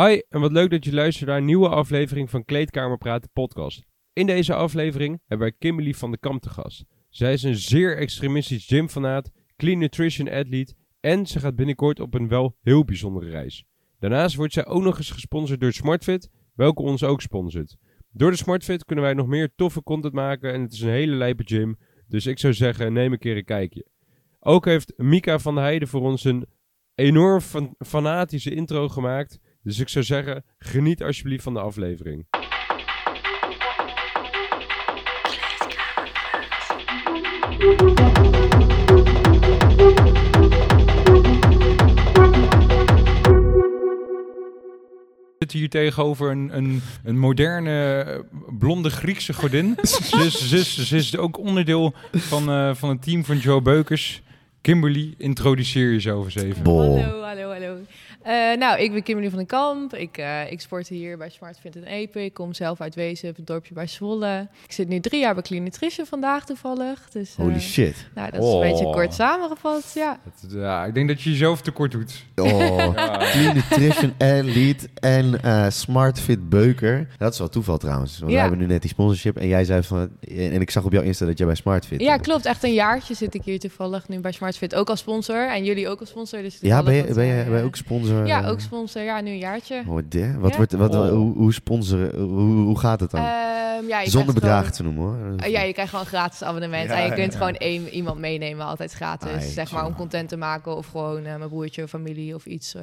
Hi, en wat leuk dat je luistert naar een nieuwe aflevering van Kleedkamer Praten podcast. In deze aflevering hebben wij Kimberly van de Kamp te gast. Zij is een zeer extremistisch gymfanaat, clean nutrition athlete en ze gaat binnenkort op een wel heel bijzondere reis. Daarnaast wordt zij ook nog eens gesponsord door SmartFit, welke ons ook sponsort. Door de SmartFit kunnen wij nog meer toffe content maken en het is een hele lijpe gym, dus ik zou zeggen neem een keer een kijkje. Ook heeft Mika van der Heijden voor ons een enorm fan- fanatische intro gemaakt. Dus ik zou zeggen, geniet alsjeblieft van de aflevering. zitten hier tegenover een, een, een moderne eh, blonde Griekse godin. ze, is, ze, is, ze is ook onderdeel van, eh, van het team van Joe Beukers. Kimberly, introduceer jezelf eens even. Bol. Hallo, hallo, hallo. Eh, nou, ik ben Kimberly van den Kamp. Ik, eh, ik sport hier bij Smart Fit en Epe. Ik kom zelf uit Wezen, het dorpje bij Zwolle. Ik zit nu drie jaar bij Clean Nutrition vandaag toevallig. Dus, eh, Holy shit. Nou, dat is een beetje Oh. kort samengevat, ja. Ja, ik denk dat je jezelf tekort doet. Oh, Ja. Clean Nutrition Elite en eh Smart Fit Beuker. Dat is wel toeval trouwens. Want Ja. wij hebben nu net die sponsorship en jij zei van... En ik zag op jouw Insta dat jij bij Smart Fit Ja, klopt. Echt een jaartje zit ik hier toevallig nu bij Smart Fit. Ook als sponsor en jullie ook als sponsor. Dus Ja, ben je, toevallig ben je, ben je eh, ook sponsor? Ja, eh? ook sponsor. Ja, nu een jaartje. Oh. Wat Ja. wordt, wat, Oh. hoe, hoe sponsoren, hoe, hoe gaat het dan? Ehm, ja, Zonder bedragen gewoon- te noemen hoor. Eh, ja, je krijgt gewoon een gratis abonnement. Ja, en je kunt ja. gewoon één iemand meenemen, altijd gratis. Zeg maar om content te maken of gewoon eh, mijn broertje of familie of iets eh,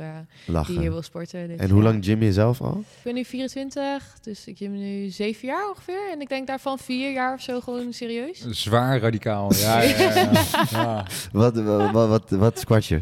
die hier wil sporten. Dus, En hoe ja. lang gym je zelf al? Ik ben nu 24, dus ik gym nu zeven jaar ongeveer. En ik denk daarvan vier jaar of zo gewoon serieus. Zwaar radicaal. Ja, ja, ja. ja. Wat, wat, wat, wat, wat squat je?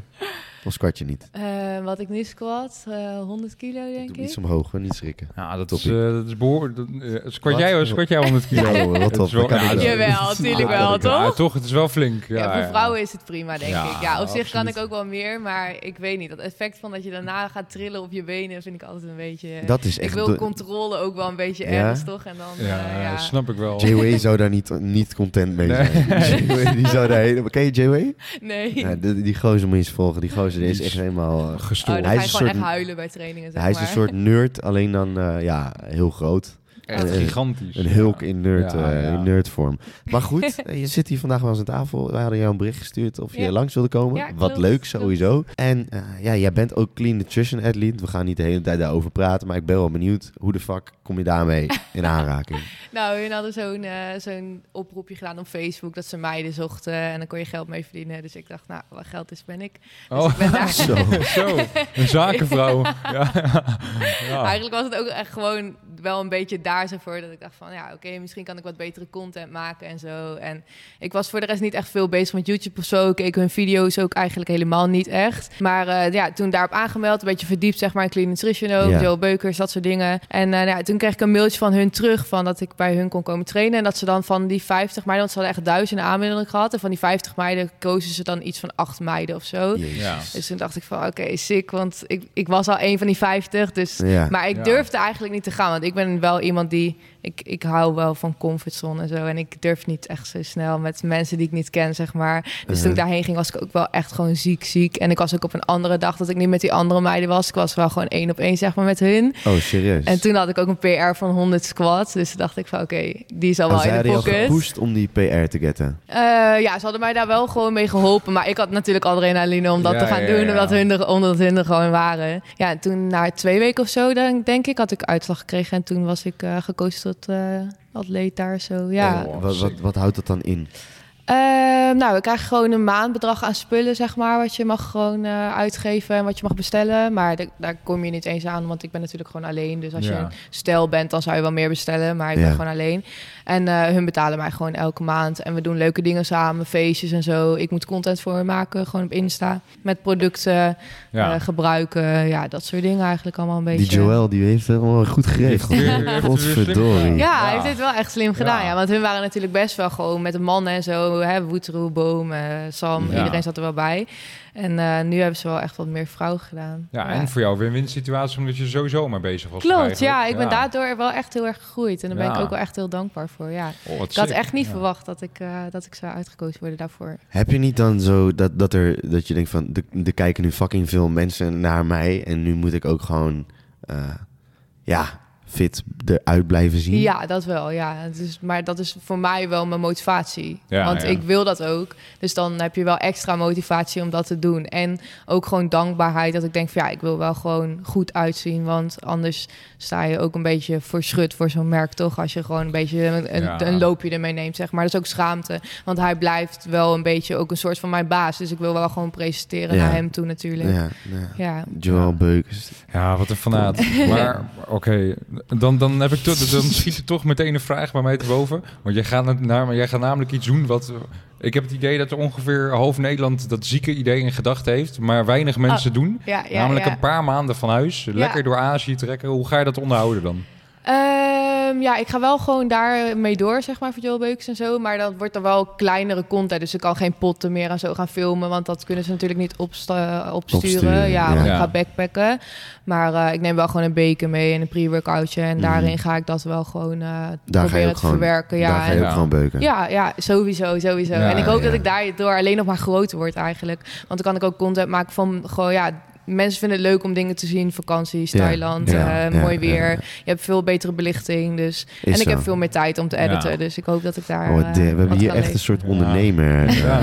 Of squat je niet? Eh, wat ik nu squat, eh 100 kilo denk ik. iets omhoog, hoor, niet schrikken. Ja, dat is, eh, dat is behoorlijk. dat, eh, Squat jij, squat jij 100 kilo? Ja, wat top. wel- ja, ik dat- wel. Wel, Ja, toch? toch? Het is wel flink. Ja, Ja, voor ja. vrouwen is het prima, denk Ja, ik. Ja, op zich kan ik ook wel meer, maar ik weet niet. Dat effect van dat je daarna gaat trillen op je benen vind ik altijd een beetje... Dat is ik echt... wil de- controle ook wel een beetje Ja? ergens, toch? En dan, Ja, eh, ja. snap ik wel. J-Way zou daar niet, niet content mee zijn. Die zou daar helemaal... Ken je J-Way? Nee. Ja, die, die gozer moet je eens volgen. Die gozer is Die echt is helemaal... eh, Oh, Gestoord. dan Hij is gewoon soort- echt huilen bij trainingen, zeg hij is maar. een soort nerd, alleen dan eh, ja, heel groot. Echt Eh, gigantisch. Een hulk in, nerd, Ja, eh, ja. in nerdvorm. Maar goed, eh, je zit hier vandaag bij ons aan tafel. Wij hadden jou een bericht gestuurd of je Ja. langs wilde komen. Ja, Wat klopt, leuk klopt. sowieso. En eh, ja, jij bent ook clean nutrition athlete. We gaan niet de hele tijd daarover praten, maar ik ben wel benieuwd. Hoe de fuck kom je daarmee in aanraking? Nou, hun hadden zo'n eh, zo'n oproepje gedaan op Facebook dat ze meiden zochten en dan kon je geld mee verdienen. Dus ik dacht, nou, wat geld is, ben ik. Dus Oh, ik ben daar... Zo. zo. Een zakenvrouw. ja. ja. Eigenlijk was het ook echt gewoon wel een beetje daar zo voor dat ik dacht van ja, oké, misschien kan ik wat betere content maken en zo. En ik was voor de rest niet echt veel bezig met YouTube of zo. Ik keek hun video's ook eigenlijk helemaal niet echt. Maar eh, ja, toen daarop aangemeld, een beetje verdiept zeg maar in Clean Nutrition ook, Ja. Joe Beukers, dat soort dingen. En eh, ja, toen kreeg ik een mailtje van hun terug van dat ik bij hun kon komen trainen en dat ze dan van die 50 meiden, want ze hadden echt duizenden aanmeldingen gehad en van die 50 meiden kozen ze dan iets van acht meiden of zo. Ja. Dus toen dacht ik van oké, sick, want ik, ik was al een van die 50, dus Ja. maar ik Ja. durfde eigenlijk niet te gaan, want ik ben wel iemand die... Ik, ik hou wel van comfortzone en zo. En ik durf niet echt zo snel met mensen die ik niet ken, zeg maar. Dus toen ik Uh-huh. daarheen ging, was ik ook wel echt gewoon ziek, ziek. En ik was ook op een andere dag dat ik niet met die andere meiden was. Ik was wel gewoon één op één, zeg maar, met hun. Oh, serieus? En toen had ik ook een PR van 100 squats. Dus toen dacht ik van, oké, die is al wel in de pocket. gepusht om die PR te getten. Eh, ja, ze hadden mij daar wel gewoon mee geholpen. Maar ik had natuurlijk adrenaline om dat Ja, te gaan ja, doen. ja. Omdat, hun er, omdat hun er gewoon waren. Ja, en toen na twee weken of zo, denk, denk ik, had ik uitslag gekregen. En toen was ik eh gekozen tot eh, atleet daar zo. Ja. Wat, wat, wat houdt dat dan in? Ehm, nou, we krijgen gewoon een maandbedrag aan spullen, zeg maar, wat je mag gewoon eh, uitgeven en wat je mag bestellen. Maar de- daar kom je niet eens aan, want ik ben natuurlijk gewoon alleen. Dus als je een stel bent, dan zou je wel meer bestellen, maar ik Ja. ben gewoon alleen. En eh, hun betalen mij gewoon elke maand. En we doen leuke dingen samen, feestjes en zo. Ik moet content voor hen maken, gewoon op Insta. Met producten Ja. eh, gebruiken, ja, dat soort dingen eigenlijk allemaal een beetje. Die Joël, die heeft het allemaal goed geregeld. Godverdorie. Ja, Ja. hij heeft dit wel echt slim gedaan. Ja. Ja. want hun waren natuurlijk best wel gewoon met de mannen en zo. Hè, Woeteroe, Boom, Sam, Ja. iedereen zat er wel bij. En eh, nu hebben ze wel echt wat meer vrouwen gedaan. Ja, en voor jou win-win situatie omdat je sowieso maar bezig was. Klopt, ja. Ik ben daardoor wel echt heel erg gegroeid. En daar ben ik ook wel echt heel dankbaar voor. Ja. Oh, Ik had sick. echt niet Ja. verwacht dat ik, eh, dat ik zou uitgekozen worden daarvoor. Heb je niet dan zo dat, dat, er, dat je denkt van, er, er kijken nu fucking veel mensen naar mij en nu moet ik ook gewoon eh, ja, fit eruit blijven zien. Ja, dat wel. Ja. Het is, maar dat is voor mij wel mijn motivatie. Ja, Want ja. ik wil dat ook. Dus dan heb je wel extra motivatie om dat te doen. En ook gewoon dankbaarheid. Dat ik denk van ja, ik wil wel gewoon goed uitzien. Want anders sta je ook een beetje voor schut voor zo'n merk, toch? Als je gewoon een beetje een, een- Ja. een loopje ermee neemt, zeg maar. Dat is ook schaamte. Want hij blijft wel een beetje ook een soort van mijn baas. Dus ik wil wel gewoon presenteren Ja. naar hem toe natuurlijk. Ja. Ja, ja. ja. Joel Beukers. Ja, wat een fanaat. maar oké, dan, dan, heb ik toch, dan schiet er toch meteen een vraag bij mij te boven. Want jij gaat, naar, maar jij gaat namelijk iets doen wat... Ik heb het idee dat er ongeveer half Nederland dat zieke idee in gedachten heeft, maar weinig mensen doen. Ja, ja, namelijk ja. een paar maanden van huis, lekker door Azië trekken. Hoe ga je dat onderhouden dan? Ehm, ja, ik ga wel gewoon daar mee door, zeg maar, voor Joel Beukers en zo. Maar dat wordt dan wel kleinere content. Dus ik kan geen potten meer en zo gaan filmen. Want dat kunnen ze natuurlijk niet opsta- opsturen. Opsturen, ja, ja. want Ja. ik ga backpacken. Maar eh, ik neem wel gewoon een beker mee en een pre-workoutje. En Mhm. daarin ga ik dat wel gewoon eh Daar ga je proberen ook te gewoon, verwerken. Ja, daar ga je en- ook Ja. gewoon beuken. ja, ja, sowieso, sowieso. Ja, en ik hoop ja. dat ik daardoor alleen nog maar groter word eigenlijk. Want dan kan ik ook content maken van gewoon, ja... Mensen vinden het leuk om dingen te zien. Vakanties, Thailand, ja, eh, ja, mooi weer. ja, ja. Je hebt veel betere belichting. Dus Is en ik zo. heb veel meer tijd om te editen. Ja. Dus ik hoop dat ik daar. Oh, eh, de- we hebben hier echt een soort ondernemer. eh, Ja.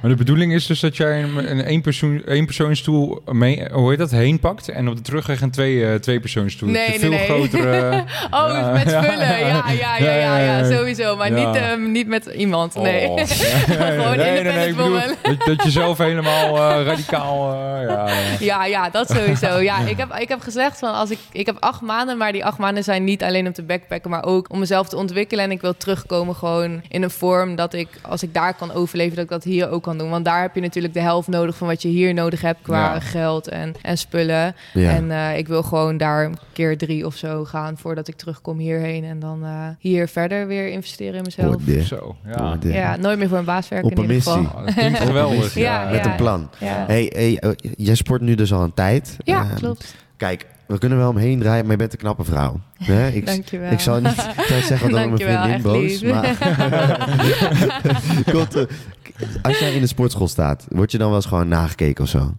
Maar de bedoeling is dus dat jij een, een één, persoon, één persoonsstoel mee, hoe heet dat, heen pakt en op de terugweg een twee, eh, twee persoonsstoel. Nee, Een veel nee, nee. grotere. Oh, Ja. met spullen. Ja, ja, ja, ja, ja, ja. sowieso. Maar Ja. niet, ehm, niet met iemand. Nee. Oh. Gewoon nee, nee, nee, ik bedoel dat, dat je zelf helemaal eh, radicaal. ja, ja. Ja, ja, dat sowieso. Ja, ik heb, ik heb gezegd van als ik, ik heb acht maanden, maar die acht maanden zijn niet alleen om te backpacken, maar ook om mezelf te ontwikkelen. En ik wil terugkomen gewoon in een vorm dat ik, als ik daar kan overleven, dat ik dat hier ook kan doen. Want daar heb je natuurlijk de helft nodig van wat je hier nodig hebt qua Ja. geld en, en spullen. Ja. En eh, ik wil gewoon daar een keer drie of zo gaan voordat ik terugkom hierheen. En dan eh, hier verder weer investeren in mezelf. Oh, Zo, ja. oh, Ja, nooit meer voor een baas werken Op in een ieder geval. missie. Oh, dat klinkt geweldig. Ja, Met ja. een plan. Ja, Hey, hey, eh, jij sport nu dus al een tijd. ja Ehm, klopt. Kijk, we kunnen wel omheen draaien, maar je bent een knappe vrouw. Hè? Ik, Dankjewel. ik zou niet ik zeggen dat mijn vriendin boos, maar... Komt, eh, als jij in de sportschool staat, word je dan wel eens gewoon nagekeken of zo?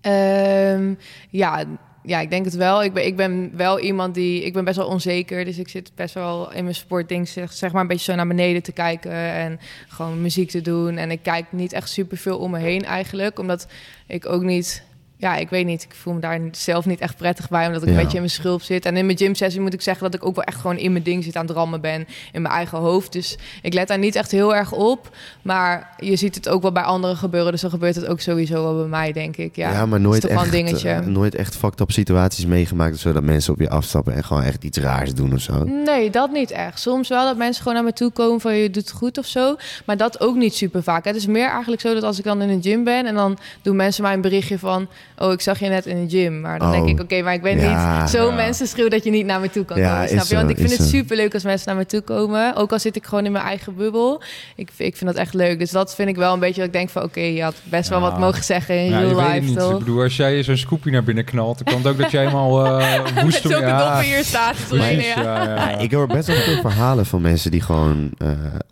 Ehm, ja, ja, ik denk het wel. Ik ben, ik ben wel iemand die... Ik ben best wel onzeker. Dus ik zit best wel in mijn sportding... Zeg, zeg maar een beetje zo naar beneden te kijken... en gewoon muziek te doen. En ik kijk niet echt superveel om me heen eigenlijk. Omdat ik ook niet... Ja, ik weet niet. Ik voel me daar zelf niet echt prettig bij... omdat ik Ja. een beetje in mijn schulp zit. En in mijn gymsessie moet ik zeggen... dat ik ook wel echt gewoon in mijn ding zit aan het rammen ben... in mijn eigen hoofd. Dus ik let daar niet echt heel erg op. Maar je ziet het ook wel bij anderen gebeuren. Dus dan gebeurt het ook sowieso wel bij mij, denk ik. Ja, Ja, maar nooit echt, een dingetje. eh, nooit echt fucked up situaties meegemaakt... zodat mensen op je afstappen en gewoon echt iets raars doen of zo. Nee, dat niet echt. Soms wel dat mensen gewoon naar me toe komen van je doet het goed of zo. Maar dat ook niet super vaak. Het is meer eigenlijk zo dat als ik dan in een gym ben en dan doen mensen mij een berichtje van: Oh, ik zag je net in een gym. Maar dan Oh. denk ik: Oké, maar ik ben Ja, niet zo ja. mensen schreeuw dat je niet naar me toe kan Ja, komen. Snap je? Want zo, ik vind het zo. super leuk als mensen naar me toe komen. Ook al zit ik gewoon in mijn eigen bubbel. Ik, ik vind dat echt leuk. Dus dat vind ik wel een beetje dat ik denk van: Oké, je had best wel wat mogen zeggen in Ja, je real weet het life, niet. Ik toch? bedoel, als jij zo'n scoopje naar binnen knalt, dan kan het ook dat jij helemaal eh woest Met zulke ja, doppen hier staat ja. ja, ja. Ja, ik hoor best wel veel verhalen van mensen die gewoon eh,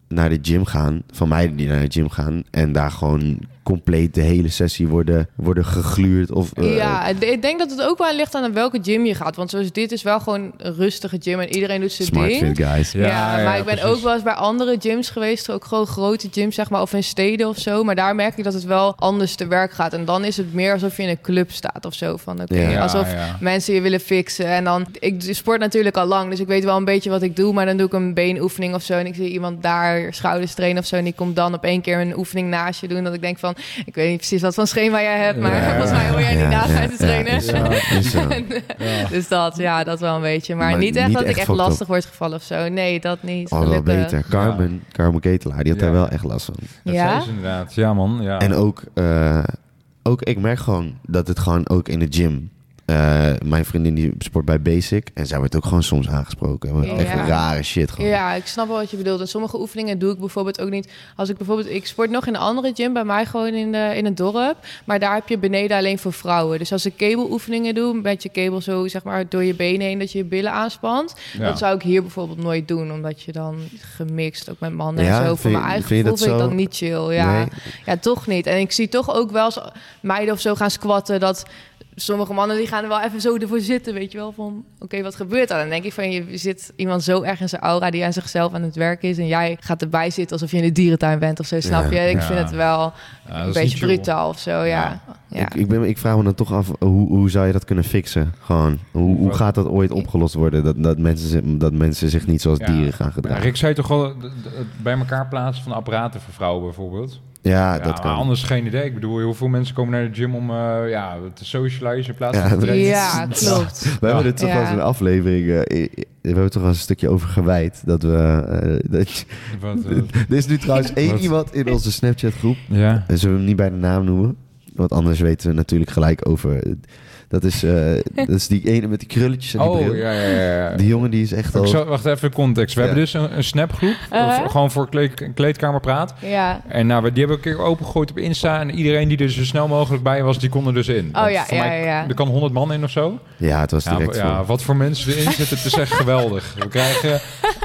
naar de gym gaan. Van meiden die naar de gym gaan. En daar gewoon compleet de hele sessie worden, worden gegluurd. Of, eh, ja, ik denk dat het ook wel ligt aan welke gym je gaat. Want zoals dit is wel gewoon een rustige gym en iedereen doet zijn Smart ding. fit guys. Ja, Ja, ja, maar ik ben precies. ook wel eens bij andere gyms geweest, ook gewoon grote gyms, zeg maar, of in steden of zo. Maar daar merk ik dat het wel anders te werk gaat. En dan is het meer alsof je in een club staat of zo. Van alsof ja. mensen je willen fixen. En dan, ik sport natuurlijk al lang, dus ik weet wel een beetje wat ik doe. Maar dan doe ik een beenoefening of zo. En ik zie iemand daar schouders trainen of zo. En die komt dan op één keer een oefening naast je doen. Dat ik denk van, ik weet niet precies wat voor schema jij hebt. Maar Ja. volgens mij hoor jij niet naast ja, mij te trainen. Ja, is zo, is zo. Ja. Dus dat, ja, dat wel een beetje. Maar, Maar niet echt niet dat echt ik echt lastig word gevallen of zo. Nee, dat niet. Oh, wel gelukkig. beter. Carmen, Carmen Ketelaar, die had Ja. daar wel echt last van. Dat Ja? ze inderdaad. Ja, man. Ja. En ook, eh, ook, ik merk gewoon dat het gewoon ook in de gym... eh, mijn vriendin die sport bij Basic en zij wordt ook gewoon soms aangesproken. Ja. Echt rare shit gewoon. Ja, ik snap wel wat je bedoelt. En sommige oefeningen doe ik bijvoorbeeld ook niet. Als ik bijvoorbeeld, ik sport nog in een andere gym bij mij gewoon in, de, in het dorp. Maar daar heb je beneden alleen voor vrouwen. Dus als ik kabel-oefeningen doe, met je kabel zo zeg maar door je benen heen, dat je je billen aanspant. Ja. Dat zou ik hier bijvoorbeeld nooit doen, omdat je dan gemixt ook met mannen Ja, en zo. Voor je- mijn eigen vind gevoel dat vind ik dat niet chill. Ja. Nee? Ja, toch niet. En ik zie toch ook wel eens meiden of zo gaan squatten dat sommige mannen die gaan er wel even zo ervoor zitten, weet je wel, van oké, wat gebeurt er? Dan denk ik van, je zit iemand zo erg in zijn aura die aan zichzelf aan het werk is en jij gaat erbij zitten alsof je in de dierentuin bent of zo, snap je? Ik Ja. vind het wel Ja, een beetje brutaal of zo, ja. ja. Ik, ik, ben, ik vraag me dan toch af, hoe, hoe zou je dat kunnen fixen? Gewoon, hoe, hoe gaat dat ooit opgelost worden? Dat, dat, mensen, zich- dat mensen zich niet zoals Ja. dieren gaan Ja, gedragen. Rick zei toch het bij elkaar plaatsen van apparaten voor vrouwen bijvoorbeeld. Ja, Ja, dat maar kan. anders geen idee. Ik bedoel, heel veel mensen komen naar de gym om eh, ja, te socializen in plaats Ja, van te dat- trainen. Ja, klopt. We hebben er toch Ja. wel eens een aflevering... eh, we hebben toch wel eens een stukje over gewijd. Dat we... eh, dat Wat, er is nu trouwens één iemand in onze Snapchat groep. ja. En zullen we hem niet bij de naam noemen? Want anders weten we natuurlijk gelijk over... Dat is, eh, dat is die ene met die krulletjes en die bril. Oh, ja, ja, ja. ja. Die jongen die is echt al... zal, wacht even context. We Ja. hebben dus een, een snapgroep, of gewoon voor kleed, kleedkamer praat. Ja. En nou, we- die hebben we een keer opengegooid op Insta. En iedereen die er zo snel mogelijk bij was, die kon er dus in. Oh ja, ja, mij- ja. Er kan 100 man in of zo. Ja, het was direct ja, voor. wat voor mensen erin zitten, het is echt geweldig. We krijgen,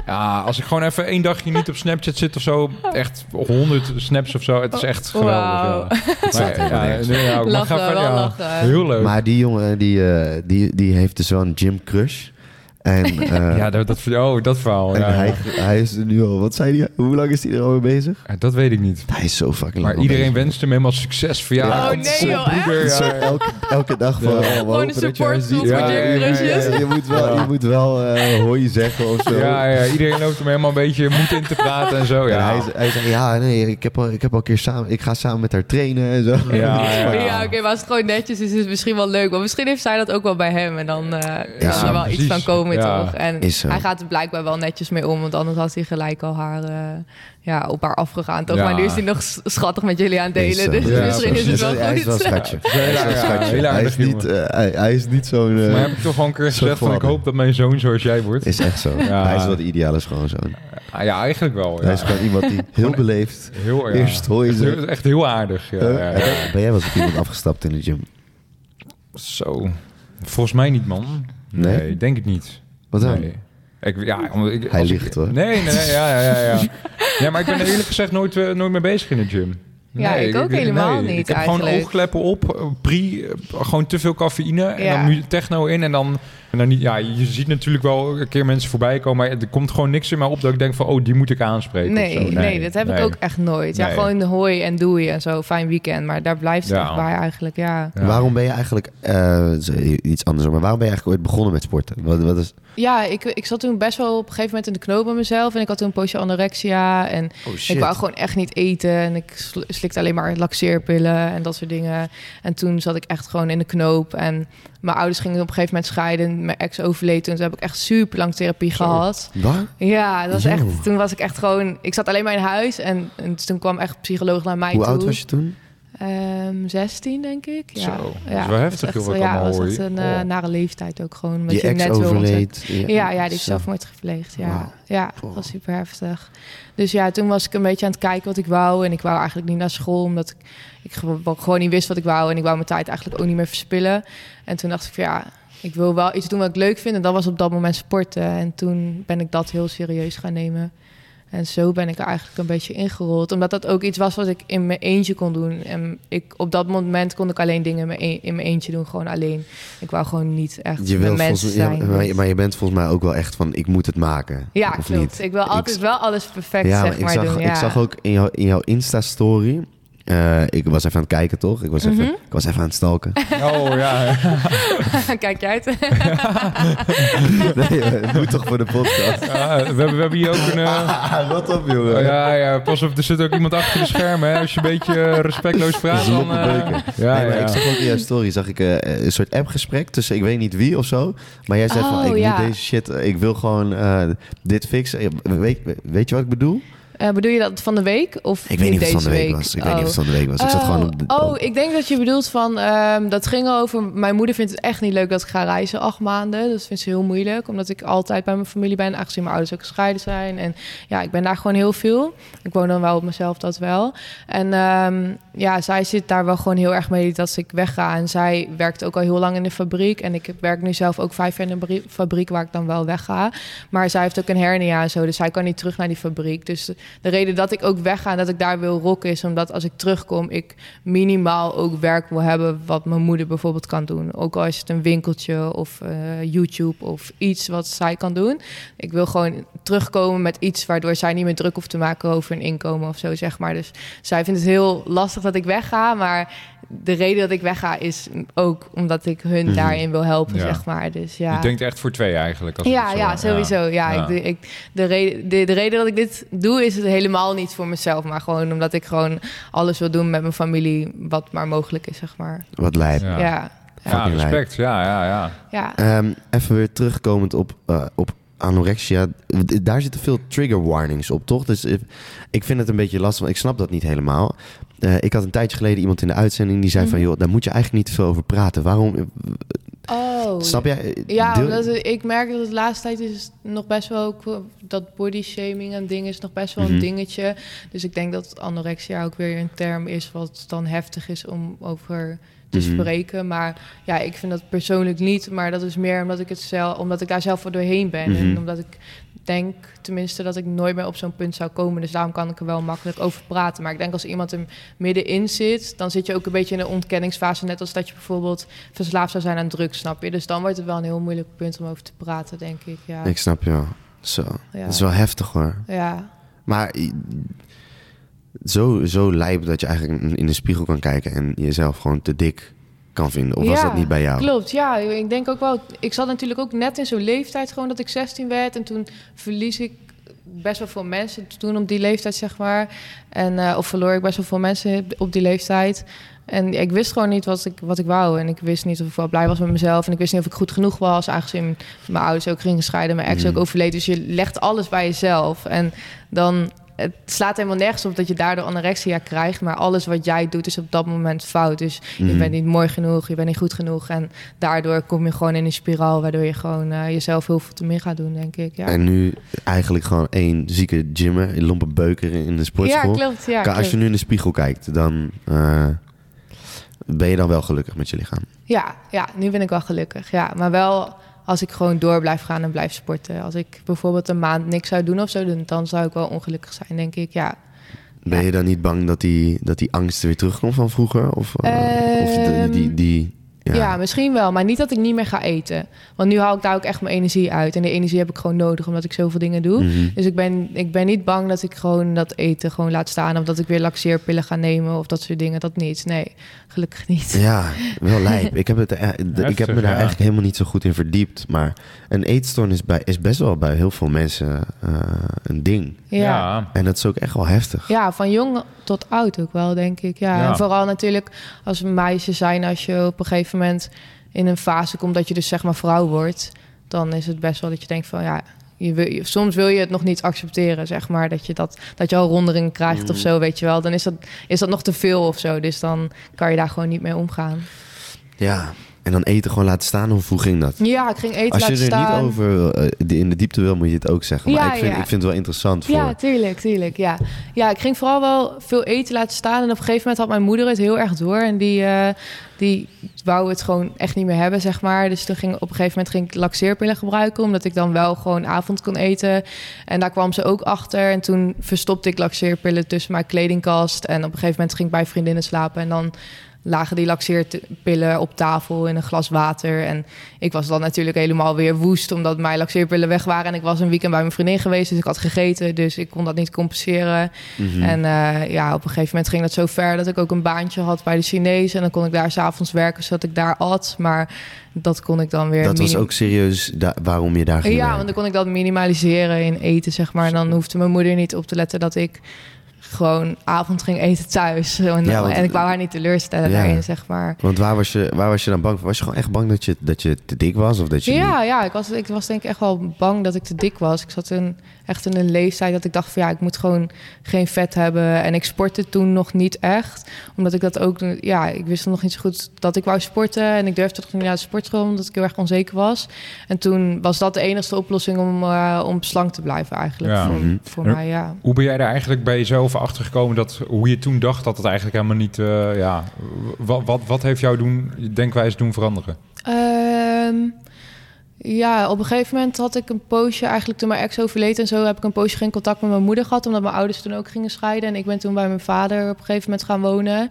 ja, als ik gewoon even één dagje niet op Snapchat zit of zo, echt 100 snaps of zo. Het is echt geweldig. Staat Maar, ja, ja, maar ga wel ja. lachen. Heel leuk. Maar die jongen, die, eh, die, die heeft dus wel een gym crush. En, eh, ja, dat, dat, oh, dat verhaal. en Ja, hij, ja. hij is er nu al... Wat zei hij? Hoe lang is hij er al mee bezig? Ja, dat weet ik niet. Hij is zo fucking lang Maar iedereen bezig. wenst hem helemaal succes. Ja, Ja. Oh, nee, joh, broeder, elke, elke dag van... Oh, Gewoon een je ziet. voor Ja, ja, ja, ja, gymcrushes. ja. Je moet wel, je moet wel eh hoi zeggen of zo. Ja, ja, iedereen loopt hem helemaal een beetje moed in te praten en zo. En Ja, hij, hij zei, ja, nee, ik heb al, ik heb al een keer samen... Ik ga samen met haar trainen en zo. ja, ja, Ja, ja. oké, maar als het gewoon netjes is, is het misschien wel leuk. Maar misschien heeft zij dat ook wel bij hem. En dan eh Ja, kan er wel iets van komen, Ja. toch? En Is hij gaat er blijkbaar wel netjes mee om. Want anders had hij gelijk al haar eh, ja, op haar afgegaan, toch? Ja. Maar nu is hij nog schattig met jullie aan het Is delen. zo. Dus Ja, misschien is het wel hij is wel goed. Hij is wel schatje. heel Hij aardig is niet, jongen. eh, hij, hij is niet zo'n... eh, Maar heb ik toch gewoon een keer gezegd van ik hoop dat mijn zoon zoals jij wordt. is echt zo. Ja. Hij is wel de ideale schoonzoon. Ah, ja, eigenlijk wel. Ja. Hij is gewoon iemand die heel beleefd... heel, ja. eerst hoi echt, heel, echt heel aardig. Eh. Ben jij wel eens op iemand afgestapt in de gym? Zo. Volgens mij niet, man. Nee? Nee, denk ik niet. Wat dan? Nee. Ik, ja, omdat ik, Hij ik, hoor. Nee, nee, nee, ja, ja, ja, ja. Ja, maar ik ben er eerlijk gezegd nooit, eh, nooit mee bezig in de gym. Ja, ik ook helemaal niet Ik heb gewoon oogkleppen op, eh, pre, eh, gewoon te veel cafeïne en Ja. dan techno in en dan, en dan niet, ja, je ziet natuurlijk wel een keer mensen voorbij komen, maar er komt gewoon niks in mij op dat ik denk van, oh, die moet ik aanspreken. Nee, of zo. nee, dat heb ik nee. ook echt nooit. Ja, Nee. gewoon hoi en doei en zo. Fijn weekend. Maar daar blijft het Ja. bij eigenlijk, ja. Ja. Waarom ben je eigenlijk... eh, iets anders, maar waarom ben je eigenlijk ooit begonnen met sporten? Wat, wat is... Ja, ik, ik zat toen best wel op een gegeven moment in de knoop bij mezelf. En ik had toen een poosje anorexia. En Oh ik wou gewoon echt niet eten. En ik sl- slikte alleen maar laxeerpillen en dat soort dingen. En toen zat ik echt gewoon in de knoop. En mijn ouders gingen op een gegeven moment scheiden. Mijn ex overleed toen. Toen heb ik echt super lang therapie gehad. Waar? Ja, dat was Yo. echt, toen was ik echt gewoon... Ik zat alleen maar in huis. En, en toen kwam echt een psycholoog naar mij Hoe toe. oud was je toen? Ehm, 16, denk ik. Ja. Zo, dat is wel dat heftig, echt, ik Ja, dat was echt een eh, Oh. nare leeftijd ook gewoon. Omdat Je je ex net overleed. Ja, ja, die is zelfmoord gepleegd. Ja, ja dat was super heftig. Dus ja, toen was ik een beetje aan het kijken wat ik wou. En ik wou eigenlijk niet naar school, omdat ik, ik gewo- gewoon niet wist wat ik wou. En ik wou mijn tijd eigenlijk ook niet meer verspillen. En toen dacht ik van ja, ik wil wel iets doen wat ik leuk vind. En dat was op dat moment sporten. En toen ben ik dat heel serieus gaan nemen. En zo ben ik er eigenlijk een beetje ingerold. Omdat dat ook iets was wat ik in mijn eentje kon doen. En ik, op dat moment kon ik alleen dingen in mijn, e- in mijn eentje doen. Gewoon alleen. Ik wou gewoon niet echt Je mensen ja, zijn. maar, je- maar je bent volgens mij ook wel echt van, ik moet het maken. Ja, of klopt. niet? Ik wil altijd Ik- wel alles perfect ja, zeg maar maar ik, zag, doen. Ja. ik zag ook in, jou, in jouw Insta-story... eh, ik was even aan het kijken, toch? Ik was even, Mhm. ik was even aan het stalken. Oh ja, Kijk je uit. nee, het moet toch voor de podcast. Ja, we, hebben, we hebben hier ook een... eh, Wat op, jongen. oh, ja, ja, pas op, er zit ook iemand achter de schermen. Hè. Als je een beetje eh, respectloos praat, dan... Eh, beuken. ja, nee, maar ja. ik zag ook in jouw story zag ik, eh, een soort appgesprek tussen ik weet niet wie of zo. Maar jij zei van, Oh, ik ja. moet deze shit, eh, ik wil gewoon eh, dit fixen. Eh, Weet, weet je wat ik bedoel? Eh, bedoel je dat van de week? Of Ik weet niet of het van de week, week was. Ik weet Oh. niet of het van de week was. Ik zat Oh, gewoon op de... oh, ik denk dat je bedoelt van... ehm, dat ging over... Mijn moeder vindt het echt niet leuk dat ik ga reizen acht maanden. Dat vindt ze heel moeilijk. Omdat ik altijd bij mijn familie ben. Aangezien mijn ouders ook gescheiden zijn. En ja, ik ben daar gewoon heel veel. Ik woon dan wel op mezelf, dat wel. En ehm, ja, zij zit daar wel gewoon heel erg mee dat ik wegga. En zij werkt ook al heel lang in de fabriek. En ik werk nu zelf ook vijf jaar in de brie- fabriek waar ik dan wel wegga. Maar zij heeft ook een hernia en zo. Dus zij kan niet terug naar die fabriek. Dus de reden dat ik ook wegga en dat ik daar wil rocken is omdat als ik terugkom, ik minimaal ook werk wil hebben wat mijn moeder bijvoorbeeld kan doen. Ook al is het een winkeltje of eh, YouTube of iets wat zij kan doen. Ik wil gewoon terugkomen met iets waardoor zij niet meer druk hoeft te maken over een inkomen of zo, zeg maar. Dus zij vindt het heel lastig dat ik wegga, maar de reden dat ik wegga is ook omdat ik hun Mhm. daarin wil helpen, Ja. zeg maar. Dus ja. Je denkt echt voor twee eigenlijk. Als Ja, zo- ja, sowieso. Ja, Ja. Ik, de- ik, de, reden, de, de reden dat ik dit doe is het helemaal niet voor mezelf, maar gewoon omdat ik gewoon alles wil doen met mijn familie, wat maar mogelijk is, zeg maar. Wat lijp. Ja. Ja, respect. Ja, ja, ja. ja. Ehm, even weer terugkomend op, eh, op anorexia. Daar zitten veel trigger warnings op, toch? Dus ik vind het een beetje lastig, want ik snap dat niet helemaal. Eh, ik had een tijdje geleden iemand in de uitzending die zei van... Mhm. joh, daar moet je eigenlijk niet te veel over praten. Waarom? Oh. Snap jij? Eh, Ja, Deel- omdat het- ik merk dat de laatste tijd is nog best wel ook wel- dat body shaming en ding is nog best wel Mhm. een dingetje. Dus ik denk dat anorexia ook weer een term is wat dan heftig is om over te Mhm. spreken. Maar ja, ik vind dat persoonlijk niet. Maar dat is meer omdat ik het zelf, omdat ik daar zelf voor doorheen ben. Mhm. En omdat ik denk tenminste dat ik nooit meer op zo'n punt zou komen. Dus daarom kan ik er wel makkelijk over praten. Maar ik denk als iemand er middenin zit, dan zit je ook een beetje in een ontkenningsfase. Net als dat je bijvoorbeeld verslaafd zou zijn aan drugs, snap je? Dus dan wordt het wel een heel moeilijk punt om over te praten, denk ik. Ja, Ik snap je wel. Zo, ja. dat is wel heftig hoor. ja. Maar zo, zo lijp dat je eigenlijk in de spiegel kan kijken... en jezelf gewoon te dik kan vinden. Of was Ja, dat niet bij jou? Klopt, ja. Ik denk ook wel... Ik zat natuurlijk ook net in zo'n leeftijd gewoon dat ik 16 werd. En toen verlies ik best wel veel mensen toen op die leeftijd, zeg maar. En, eh, of verloor ik best wel veel mensen op die leeftijd. En ik wist gewoon niet wat ik, wat ik wou. En ik wist niet of ik wel blij was met mezelf. En ik wist niet of ik goed genoeg was. Aangezien mijn ouders ook gingen scheiden. Mijn ex Mm. ook overleed. Dus je legt alles bij jezelf. En dan... Het slaat helemaal nergens op dat je daardoor anorexia krijgt. Maar alles wat jij doet is op dat moment fout. Dus je Mhm. bent niet mooi genoeg, je bent niet goed genoeg. En daardoor kom je gewoon in een spiraal... waardoor je gewoon eh, jezelf heel veel te meer gaat doen, denk ik. Ja, En nu eigenlijk gewoon één zieke gymmer, een lompe beuker in de sportschool. ja klopt. Ja, als je nu in de spiegel kijkt, dan eh, ben je dan wel gelukkig met je lichaam. ja, ja, nu ben ik wel gelukkig. Ja, maar wel als ik gewoon door blijf gaan en blijf sporten. Als ik bijvoorbeeld een maand niks zou doen of zo... dan, dan zou ik wel ongelukkig zijn, denk ik. Ja, Ben je dan niet bang dat die, dat die angst weer terugkomt van vroeger? Of, eh, of die, die, die- Ja. ja. misschien wel. Maar niet dat ik niet meer ga eten. Want nu haal ik daar ook echt mijn energie uit. En die energie heb ik gewoon nodig, omdat ik zoveel dingen doe. Mhm. Dus ik ben, ik ben niet bang dat ik gewoon dat eten gewoon laat staan. Of dat ik weer laxeerpillen ga nemen of dat soort dingen. Dat niet. Nee, gelukkig niet. Ja, wel lijp. Ik heb, het, eh, de- ik heb me daar ja. eigenlijk helemaal niet zo goed in verdiept. Maar een eetstoornis bij, is best wel bij heel veel mensen eh, een ding. Ja. ja. En dat is ook echt wel heftig. van jong tot oud ook wel, denk ik. Ja. Ja. En vooral natuurlijk als meisje zijn, als je op een gegeven moment in een fase komt dat je dus zeg maar vrouw wordt, dan is het best wel dat je denkt van ja. Je wil, je- soms wil je het nog niet accepteren, zeg maar. Dat je, dat, dat je al ronderingen krijgt of Mm. zo, weet je wel. Dan is dat, is dat nog te veel of zo. Dus dan kan je daar gewoon niet mee omgaan. Ja, en dan eten gewoon laten staan. Of hoe ging dat? Ja, ik ging eten Als je laten er staan. niet over eh, in de diepte wil, moet je het ook zeggen. Maar Ja, ik, vind, ja. ik vind het wel interessant voor... Ja, tuurlijk, tuurlijk. Ja. ja, ik ging vooral wel veel eten laten staan. En op een gegeven moment had mijn moeder het heel erg door. En die, eh, die wou het gewoon echt niet meer hebben, zeg maar. Dus toen ging op een gegeven moment ging ik laxeerpillen gebruiken. Omdat ik dan wel gewoon avond kon eten. En daar kwam ze ook achter. En toen verstopte ik laxeerpillen tussen mijn kledingkast. En op een gegeven moment ging ik bij vriendinnen slapen. En dan lagen die laxeerpillen op tafel in een glas water. En ik was dan natuurlijk helemaal weer woest... omdat mijn laxeerpillen weg waren. En ik was een weekend bij mijn vriendin geweest, dus ik had gegeten. Dus ik kon dat niet compenseren. Mhm. En eh, ja, op een gegeven moment ging dat zo ver... dat ik ook een baantje had bij de Chinees. En dan kon ik daar s'avonds werken, zodat ik daar at. Maar dat kon ik dan weer... dat was ook serieus waarom je daar ging Ja, werken. want dan kon ik dat minimaliseren in eten, zeg maar. En dan hoefde mijn moeder niet op te letten dat ik gewoon avond ging eten thuis. En, Ja, want- en ik wou haar niet teleurstellen Ja. daarin, zeg maar. Want waar was, je, waar was je dan bang voor? Was je gewoon echt bang dat je, dat je te dik was? Of dat je Ja, ja ik, was, ik was denk ik echt wel bang dat ik te dik was. Ik zat in, echt in een leeftijd dat ik dacht van ja, ik moet gewoon geen vet hebben. En ik sportte toen nog niet echt. Omdat ik dat ook, ja, ik wist nog niet zo goed dat ik wou sporten. En ik durfde toch niet naar de sportschool, omdat ik heel erg onzeker was. En toen was dat de enige oplossing om, eh, om slank te blijven eigenlijk. Ja. Voor, Mhm. voor En- mij, ja. Hoe ben jij daar eigenlijk bij jezelf achter gekomen dat hoe je toen dacht dat het eigenlijk helemaal niet, eh, ja, wat, wat, wat heeft jou doen, je denkwijze doen veranderen? Ehm, Ja, op een gegeven moment had ik een poosje, eigenlijk toen mijn ex overleed en zo, heb ik een poosje geen contact met mijn moeder gehad, omdat mijn ouders toen ook gingen scheiden. En ik ben toen bij mijn vader op een gegeven moment gaan wonen.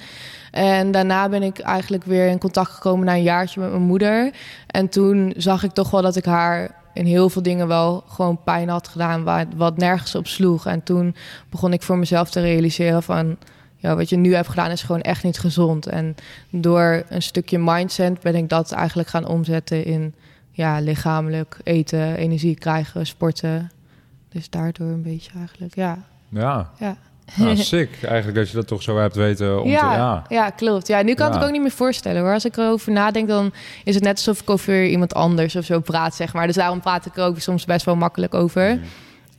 En daarna ben ik eigenlijk weer in contact gekomen na een jaartje met mijn moeder. En toen zag ik toch wel dat ik haar in heel veel dingen wel gewoon pijn had gedaan, wat nergens op sloeg. En toen begon ik voor mezelf te realiseren van, ja, wat je nu hebt gedaan is gewoon echt niet gezond. En door een stukje mindset ben ik dat eigenlijk gaan omzetten in ja, lichamelijk eten, energie krijgen, sporten. Dus daardoor een beetje eigenlijk, ja. Ja. Ja. Nou, sick. Eigenlijk dat je dat toch zo hebt weten om ja, te... Ja. ja, klopt. Ja, nu kan ik het ook niet meer voorstellen hoor. Als ik erover nadenk, dan is het net alsof ik over iemand anders of zo praat, zeg maar. Dus daarom praat ik er ook soms best wel makkelijk over.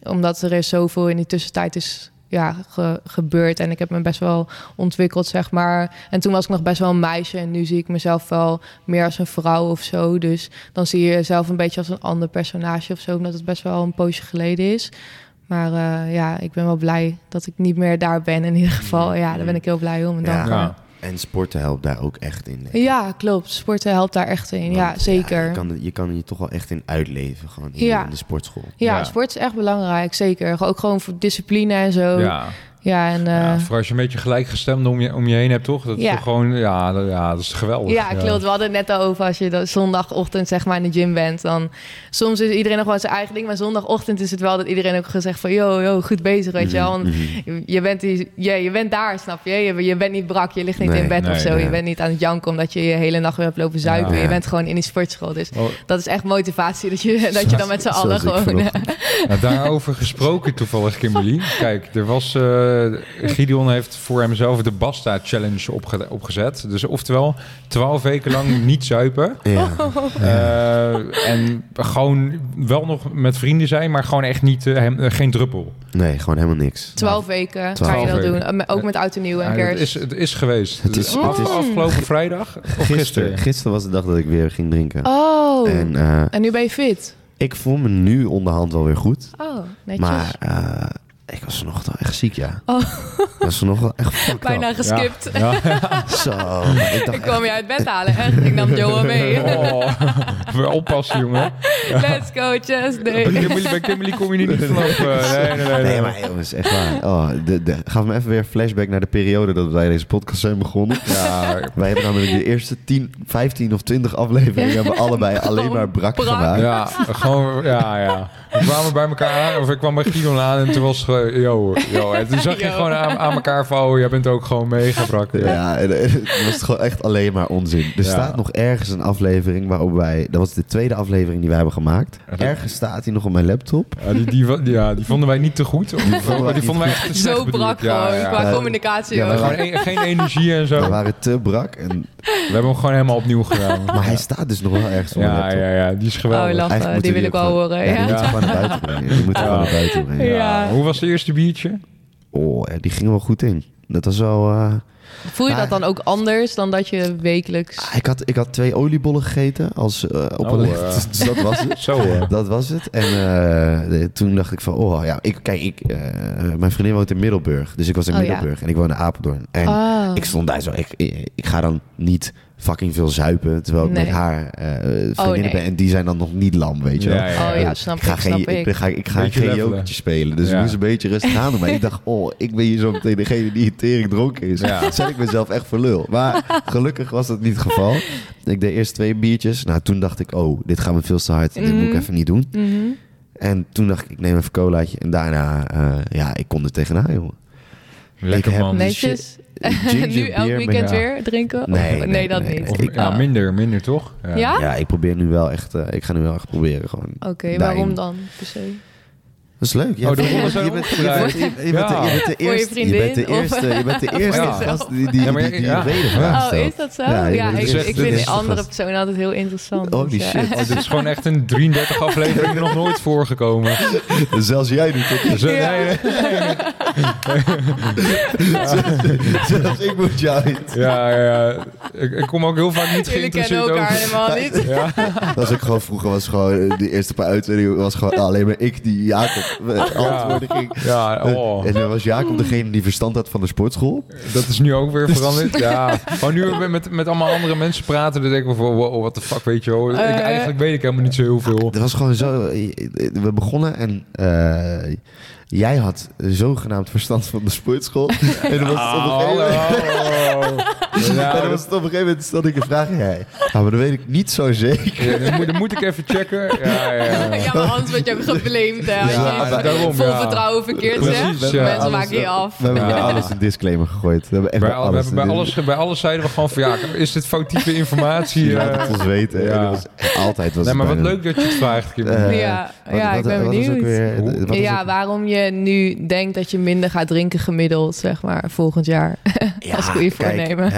Omdat er is zoveel in die tussentijd is ja, ge- gebeurd. En ik heb me best wel ontwikkeld, zeg maar. En toen was ik nog best wel een meisje. En nu zie ik mezelf wel meer als een vrouw of zo. Dus dan zie je jezelf een beetje als een ander personage of zo. Omdat het best wel een poosje geleden is. Maar eh, ja, ik ben wel blij dat ik niet meer daar ben in ieder geval. Ja, daar ben ik heel blij om. En Ja. dankbaar. Ja. En sporten helpt daar ook echt in. denk ik. Ja, klopt. Sporten helpt daar echt in. Ja, zeker. je, Ja, kan, je kan je toch wel echt in uitleven, gewoon in, Ja. in de sportschool. Ja. sport is echt belangrijk. Zeker. Ook gewoon voor discipline en zo. Ja, Ja. en... eh, ja, vooral als je een beetje gelijkgestemd om je, om je heen hebt, toch? Dat is Ja. toch gewoon, ja, dat, ja, dat is geweldig. Ja, klopt. We hadden het net over als je zondagochtend zeg maar in de gym bent. Dan soms is iedereen nog wel zijn eigen ding. Maar zondagochtend is het wel dat iedereen ook gezegd van... yo, yo, goed bezig, weet je wel. Want Mhm. je- je, bent die, ja, je bent daar, snap je? je? Je bent niet brak, je ligt niet Nee, in bed nee, of zo. nee. Je bent niet aan het janken omdat je je hele nacht weer hebt lopen zuipen. Je bent gewoon in die sportschool. Dus Oh, dat is echt motivatie dat je, dat je dan met z'n allen gewoon... nou, daarover gesproken toevallig, Kimberly. Kijk, er was... eh Gideon heeft voor hemzelf de Basta Challenge opge- opgezet. Dus oftewel, twaalf weken lang niet zuipen. Ja. Eh, en gewoon wel nog met vrienden zijn, maar gewoon echt niet, eh, hem- eh, geen druppel. Nee, gewoon helemaal niks. Twaalf weken ga Twaalf je dat weken. doen. Eh, Ook met oud en nieuw en Ja, het, kerst. is, het is geweest. Het is- af- het is- afgelopen vrijdag of gisteren? Gisteren, gisteren was de dag dat ik weer ging drinken. Oh, En eh, en nu ben je fit? ik voel me nu onderhand wel weer goed. Oh, netjes. Maar eh, ik was vanochtend wel echt ziek, ja. Oh. Ik was vanochtend wel echt fucked Bijna up. geskipt. Ja. Ja. Zo, ik dacht Ik kwam je uit bed halen. Echt, ik nam Joe mee. Oh, weer oppassen, jongen. Let's go, Chess Bij Day. Kimberly, bij Kimberly kom je niet vanaf. eh, nee, nee, nee. Nee, nee. maar jongens, echt waar. Oh, de, de, gaf me even weer een flashback naar de periode dat wij deze podcast zijn begonnen. Ja, Wij hebben namelijk de eerste 10, 15 of 20 afleveringen hebben we allebei alleen maar brak, brak. gemaakt. ja, gewoon, ja, ja. We kwamen bij elkaar aan, of ik kwam bij Gideon aan en toen was het yo, yo. En toen zag je gewoon aan, aan elkaar van, oh, jij bent ook gewoon mega brak. Ja, en, en het was gewoon echt alleen maar onzin. Er Ja. staat nog ergens een aflevering waarop wij... Dat was de tweede aflevering die wij hebben gemaakt. Dat- Ergens staat hij nog op mijn laptop. Ja, die, die, ja, die vonden wij niet te goed. Of, die, vonden wij die vonden wij echt Zo brak Ja, gewoon, qua Ja. communicatie. Ja, een- geen energie en zo. We We waren te brak. En, hebben hem gewoon helemaal opnieuw gedaan. maar hij staat dus nog wel ergens op mijn Ja, laptop. ja, ja, die is geweldig. Oh, lachen. Die wil ik we wel horen. Ja, die Ja. moeten we gewoon naar buiten brengen. Die we Ja. gewoon naar buiten brengen. Ja. Hoe was eerste biertje? Oh, die ging wel goed in. Dat was wel... eh, Voel je dat dan ook anders dan dat je wekelijks... ah, ik, had, ik had twee oliebollen gegeten als, eh, op Oh, een lift. Dus dat was het. Zo. Dat was het. En eh, de- toen dacht ik van, oh ja, ik, kijk, ik, eh, mijn vriendin woont in Middelburg. Dus ik was in Oh, ja. Middelburg en ik woon in Apeldoorn. En Ah. ik stond daar zo, ik, ik ga dan niet fucking veel zuipen, terwijl ik Nee. met haar eh vriendinnen nee. ben. En die zijn dan nog niet lam, weet je wel. Ja, ja, Oh ja, snap ik ga ik, geen, snap ik. ik ga, ik ga Beetje geen jokertje spelen. Dus Ja. ik moest een beetje rustig aan doen. Maar ik dacht, oh, ik ben hier zo meteen degene die tering dronken is. Ja. Zet ik mezelf echt voor lul. Maar gelukkig was dat niet het geval. Ik deed eerst twee biertjes. Nou, toen dacht ik, oh, dit gaat me veel te hard. Dit moet ik Mhm. even niet doen. Mhm. En toen dacht ik, ik neem even een colaatje. En daarna, eh, ja, ik kon er tegenaan, jongen. Lekker man. Netjes. Ginger nu elk beer, weekend weer drinken? Nee, nee, nee, dat nee, niet. Of, Ik- ja, minder, minder toch? Ja? Ja, ik probeer nu wel echt, eh, ik ga nu wel echt proberen gewoon. Oké, waarom dan per se? Dat is leuk. Oh, je, bent, je, opgedraaid. bent, je, bent, je, bent de, je bent eerste, je bent de eerste, je bent de eerste Ja. gast die, die, die, die ja. Ja. Oh, is dat zo? Ja, ik, ik vind is die de andere persoon altijd heel interessant. Holy dus, ja. shit. Oh, dit is gewoon echt een 33 aflevering nog nooit voorgekomen. Zelfs jij doet het. Ja. nee. Zelfs ik moet jou niet. Ja, ja, ja. ik, ik kom ook heel vaak niet Jullie kennen geïnteresseerd elkaar over. helemaal niet. Dat is ook gewoon vroeger was gewoon de eerste paar uitzendingen was gewoon alleen maar ik die Jacob antwoorden ging. ja oh. En dan was Jacob degene die verstand had van de sportschool. dat is nu ook weer veranderd. Ja, gewoon nu we met, met allemaal andere mensen praten, dan denk ik van, wow, what the fuck, weet je wel. Ik, Eh. eigenlijk weet ik helemaal niet zo heel veel. Het was gewoon zo. We begonnen en eh, jij had zogenaamd verstand van de sportschool. en dan was het op een gegeven hallo. moment. Ja, en dan was het op een gegeven moment stelde ik een vraag jij. Ja, maar dat weet ik niet zo zeker. Ja, dan, moet, dan moet ik even checken. Ja, ja, ja. Ja, maar anders word je ook geblamed, hè. Als Ja, je daarom, vol ja. vertrouwen verkeerd Precies, zegt. ja. Mensen Alles- maken je af. We hebben bij Ja. alles een disclaimer gegooid. We hebben echt Bij, we alles. hebben bij, alles, bij alles zeiden we gewoon van ja, is dit foutieve informatie? Je laat eh? het ons weten. ja. En dat was, altijd was nee, maar het wat leuk dat je het vraagt, Kim. Eh, ja, wat- ja wat- ik ben benieuwd. weer- ja, ook- waarom je nu denkt dat je minder gaat drinken gemiddeld, zeg maar, volgend jaar. Ja, als goede kijk, voornemen.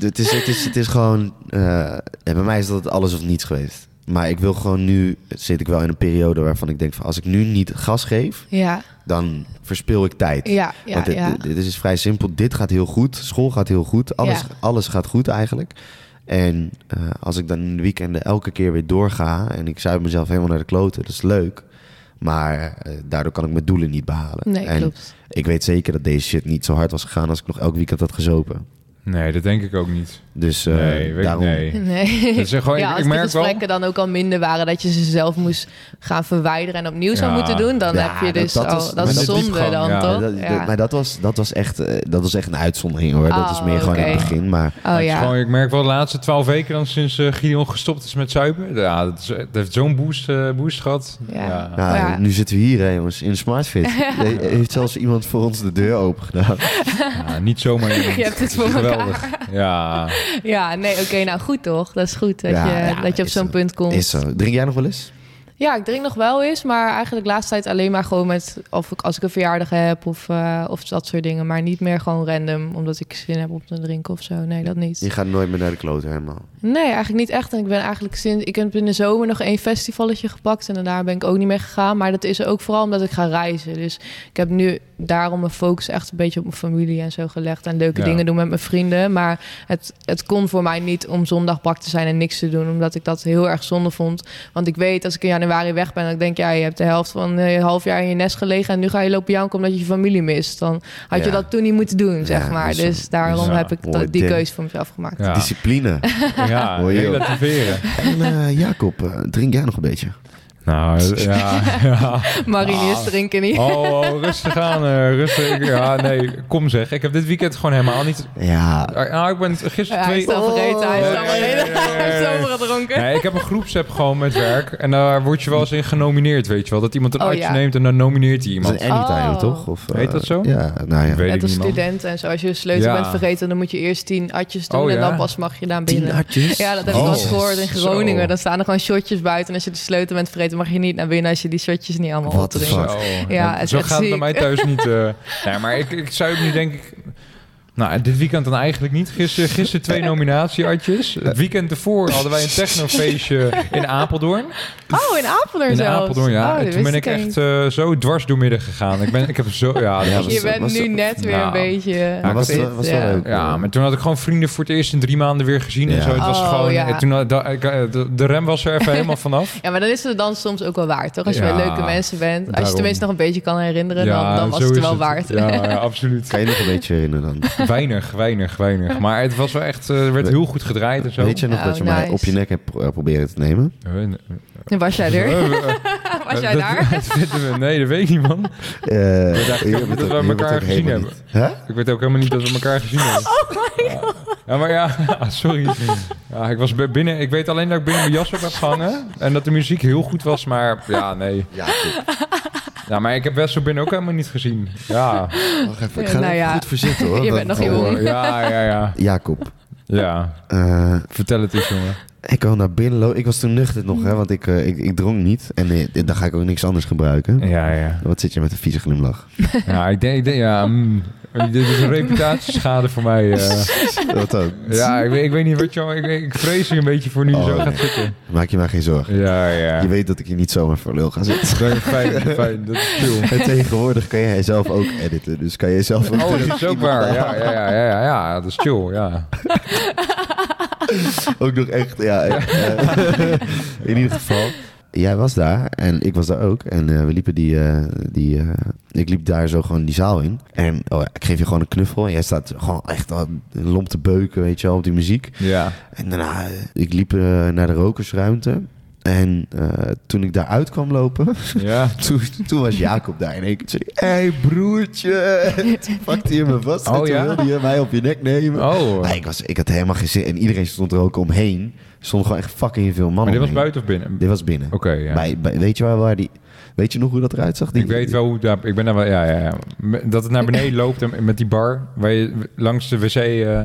Het, is, het, is, het is gewoon... eh, bij mij is dat alles of niets geweest. Maar ik wil gewoon nu... Zit ik wel in een periode waarvan ik denk... Van, als ik nu niet gas geef, Ja, dan verspil ik tijd. ja, ja. Want dit, ja. dit- dit is vrij simpel. Dit gaat heel goed. School gaat heel goed. Alles, Ja. alles gaat goed eigenlijk. En eh, als ik dan in de weekenden elke keer weer doorga... en ik zuip mezelf helemaal naar de kloten, dat is leuk. Maar eh, daardoor kan ik mijn doelen niet behalen. Nee, en klopt. ik weet zeker dat deze shit niet zo hard was gegaan... als ik nog elk weekend had gezopen. Nee, dat denk ik ook niet. Dus eh, nee, weet, daarom... nee. Nee. Dat is gewoon, ja, als ik de merk gesprekken dan ook al minder waren dat je ze zelf moest gaan verwijderen en opnieuw zou moeten doen, dan Ja, heb je dat- dus dat al, was- dat is dat zonde dan ja. toch? Dat- dat- ja. Maar dat was, dat, was echt, eh, dat was echt een uitzondering hoor. dat Oh, is meer gewoon in het begin. Maar oh Het is ja. gewoon, ik merk wel de laatste twaalf weken dan sinds eh Gideon gestopt is met zuipen. Ja, dat, is, dat heeft zo'n boost, eh, boost gehad. Ja. Ja. nu zitten we hier hè, jongens, in de SmartFit. Heeft zelfs iemand voor ons de deur open gedaan. Ja, niet zomaar iemand. Je hebt het voor Geweldig. Ja, Ja, nee, oké, nou goed toch? Dat is goed dat, Ja, je, dat je op zo'n zo. punt komt. Is zo. Drink jij nog wel eens? Ja, ik drink nog wel eens, maar eigenlijk laatste tijd alleen maar gewoon met of ik, als ik een verjaardag heb of, eh, of dat soort dingen. Maar niet meer gewoon random, omdat ik zin heb om te drinken of zo. Nee, dat niet. Je gaat nooit meer naar de kloten helemaal. Nee, eigenlijk niet echt. En ik ben eigenlijk sinds... Ik heb in de zomer nog één festivalletje gepakt. En daarna ben ik ook niet meer gegaan. Maar dat is ook vooral omdat ik ga reizen. Dus ik heb nu daarom mijn focus echt een beetje op mijn familie en zo gelegd. En leuke Ja. dingen doen met mijn vrienden. Maar het, het kon voor mij niet om zondag bak te zijn en niks te doen. Omdat ik dat heel erg zonde vond. Want ik weet, als ik in januari weg ben... dan denk ik, ja, je hebt de helft van een half jaar in je nest gelegen... en nu ga je lopen janken omdat je je familie mist. Dan had je Ja. dat toen niet moeten doen, zeg Ja, maar. Dus daarom Ja. heb ik dat- die keuze voor mezelf gemaakt. ja. Discipline. ja ook. relativeren. en eh, Jacob, eh, drink jij nog een beetje? Nou, ja, ja. Mariniers Ah. drinken niet. Oh, oh, rustig aan, eh, rustig. Ja, nee, kom zeg. Ik heb dit weekend gewoon helemaal niet... Ja, Ah, Nou, ik ben gisteren Ja, hij twee... is al vergeten, hij is al vergeten. Hij is nee. overgedronken. Nee, ik heb een groepsapp gewoon met werk. En daar word je wel eens in genomineerd, weet je wel. Dat iemand een Oh, uitje ja. neemt en dan nomineert hij dat is iemand. een anytime Oh. toch? Of, eh, Heet dat zo? Ja, nou ja. Weet Net als studenten en zo. Als je de sleutel Ja. bent vergeten, dan moet je eerst tien atjes doen Oh, en dan pas mag je daar Tien binnen. hartjes? Ja, dat heb ik Oh. wel eens gehoord in Groningen. Zo. Dan staan er gewoon shotjes buiten. En als je de sleutel bent vergeten, mag je niet naar binnen als je die shotjes niet allemaal fuck? Zo. Ja, het zo gaat het bij mij thuis niet. eh nee, maar ik, ik zou nu denk ik... Nou, dit weekend dan eigenlijk niet. Gisteren, gisteren twee nominatieatjes. Het weekend ervoor hadden wij een technofeestje in Apeldoorn. Oh, in Apeldoorn In zelfs. Apeldoorn, ja. Oh, toen ben ik echt eh, zo dwars door midden gegaan. Ik, ben, ik heb zo... Ja, dat Ja, was- Je bent was- nu net weer Nou, een beetje... Maar was, het- wel ja. leuk. Ja, maar toen had ik gewoon vrienden voor het eerst in drie maanden weer gezien en Ja. zo. Het was Oh, gewoon... ja. en Toen, had- da- ik, eh, de, de rem was er even helemaal vanaf. Ja, maar dan is het dan soms ook wel waard, toch? Als je Ja, bij leuke mensen bent. Als je daarom. tenminste nog een beetje kan herinneren, dan, dan was het wel waard. Ja, ja, absoluut. Kan je nog een beetje herinneren dan? Weinig, weinig, weinig. Maar het was wel echt, eh, er werd heel goed gedraaid en zo. Weet je nog Oh, dat je mij op je nek hebt pro- eh, proberen te nemen? En was jij er? Eh, Was jij daar? dat- nee, dat weet ik niet, man. Eh, dacht ik hebt dat we elkaar gezien helemaal hebben. Ik weet ook helemaal niet dat we elkaar gezien hebben. Oh my god. Ja, maar ja, sorry. Ja, ik was binnen, ik weet alleen dat ik binnen mijn jas op heb gehangen. En dat de muziek heel goed was, maar ja, nee. Ja, goed. Ja, maar ik heb Wessel binnen ook helemaal niet gezien. Ja. Wacht even. Ik Ja, ga nou er ja. goed voor zitten hoor. Je bent nog oh, jong. eh, Ja, ja, ja. Jacob, Ja, eh, vertel het eens, jongen. ik kwam naar binnen lopen. Ik was toen nuchter nog, hè, want ik, eh, ik, ik dronk niet. En eh, dan ga ik ook niks anders gebruiken. Ja, ja. Wat zit je met een vieze glimlach? Ja, ik denk, ik denk ja, mm, Dit is een reputatieschade voor mij. eh. Wat dan? ja, ik weet, ik weet niet wat jou... Ik, ik vrees er een beetje voor nu je Oh, zo nee. gaat zitten. Maak je maar geen zorgen. Ja, ja. Je weet dat ik hier niet zomaar voor lul ga zitten. Fijn, fijn, fijn. Dat is chill. En tegenwoordig kan jij zelf ook editen. Dus kan jij zelf ook... Oh, dat is ook waar. Ja, ja, ja, ja, ja, ja. Dat is chill, ja. ook nog echt, ja. eh, in ieder geval. Jij was daar en ik was daar ook. En eh, we liepen die... eh, die eh, ik liep daar zo gewoon die zaal in. En oh, ik geef je gewoon een knuffel. En jij staat gewoon echt lomp te beuken, weet je wel, op die muziek. Ja. En daarna, ik liep naar de rokersruimte. En eh, toen ik daar uit kwam lopen, Ja. toen, toen was Jacob daar. En ik zei, hé hey, broertje. En toen pakte hij me vast. en Oh, toen ja? wilde hij mij op je nek nemen. Oh. Maar ik, was, ik had helemaal geen zin. En iedereen stond er ook omheen. Er stonden gewoon echt fucking veel mannen Maar dit was omheen. buiten of binnen? Dit was binnen. Oké, ja. Bij, bij- weet je waar, waar die... Weet je nog hoe dat eruit zag? Die- Ik weet wel hoe daar. Ik ben daar wel. Ja, ja, ja. Dat het naar beneden loopt en met die bar waar je langs de wc. eh,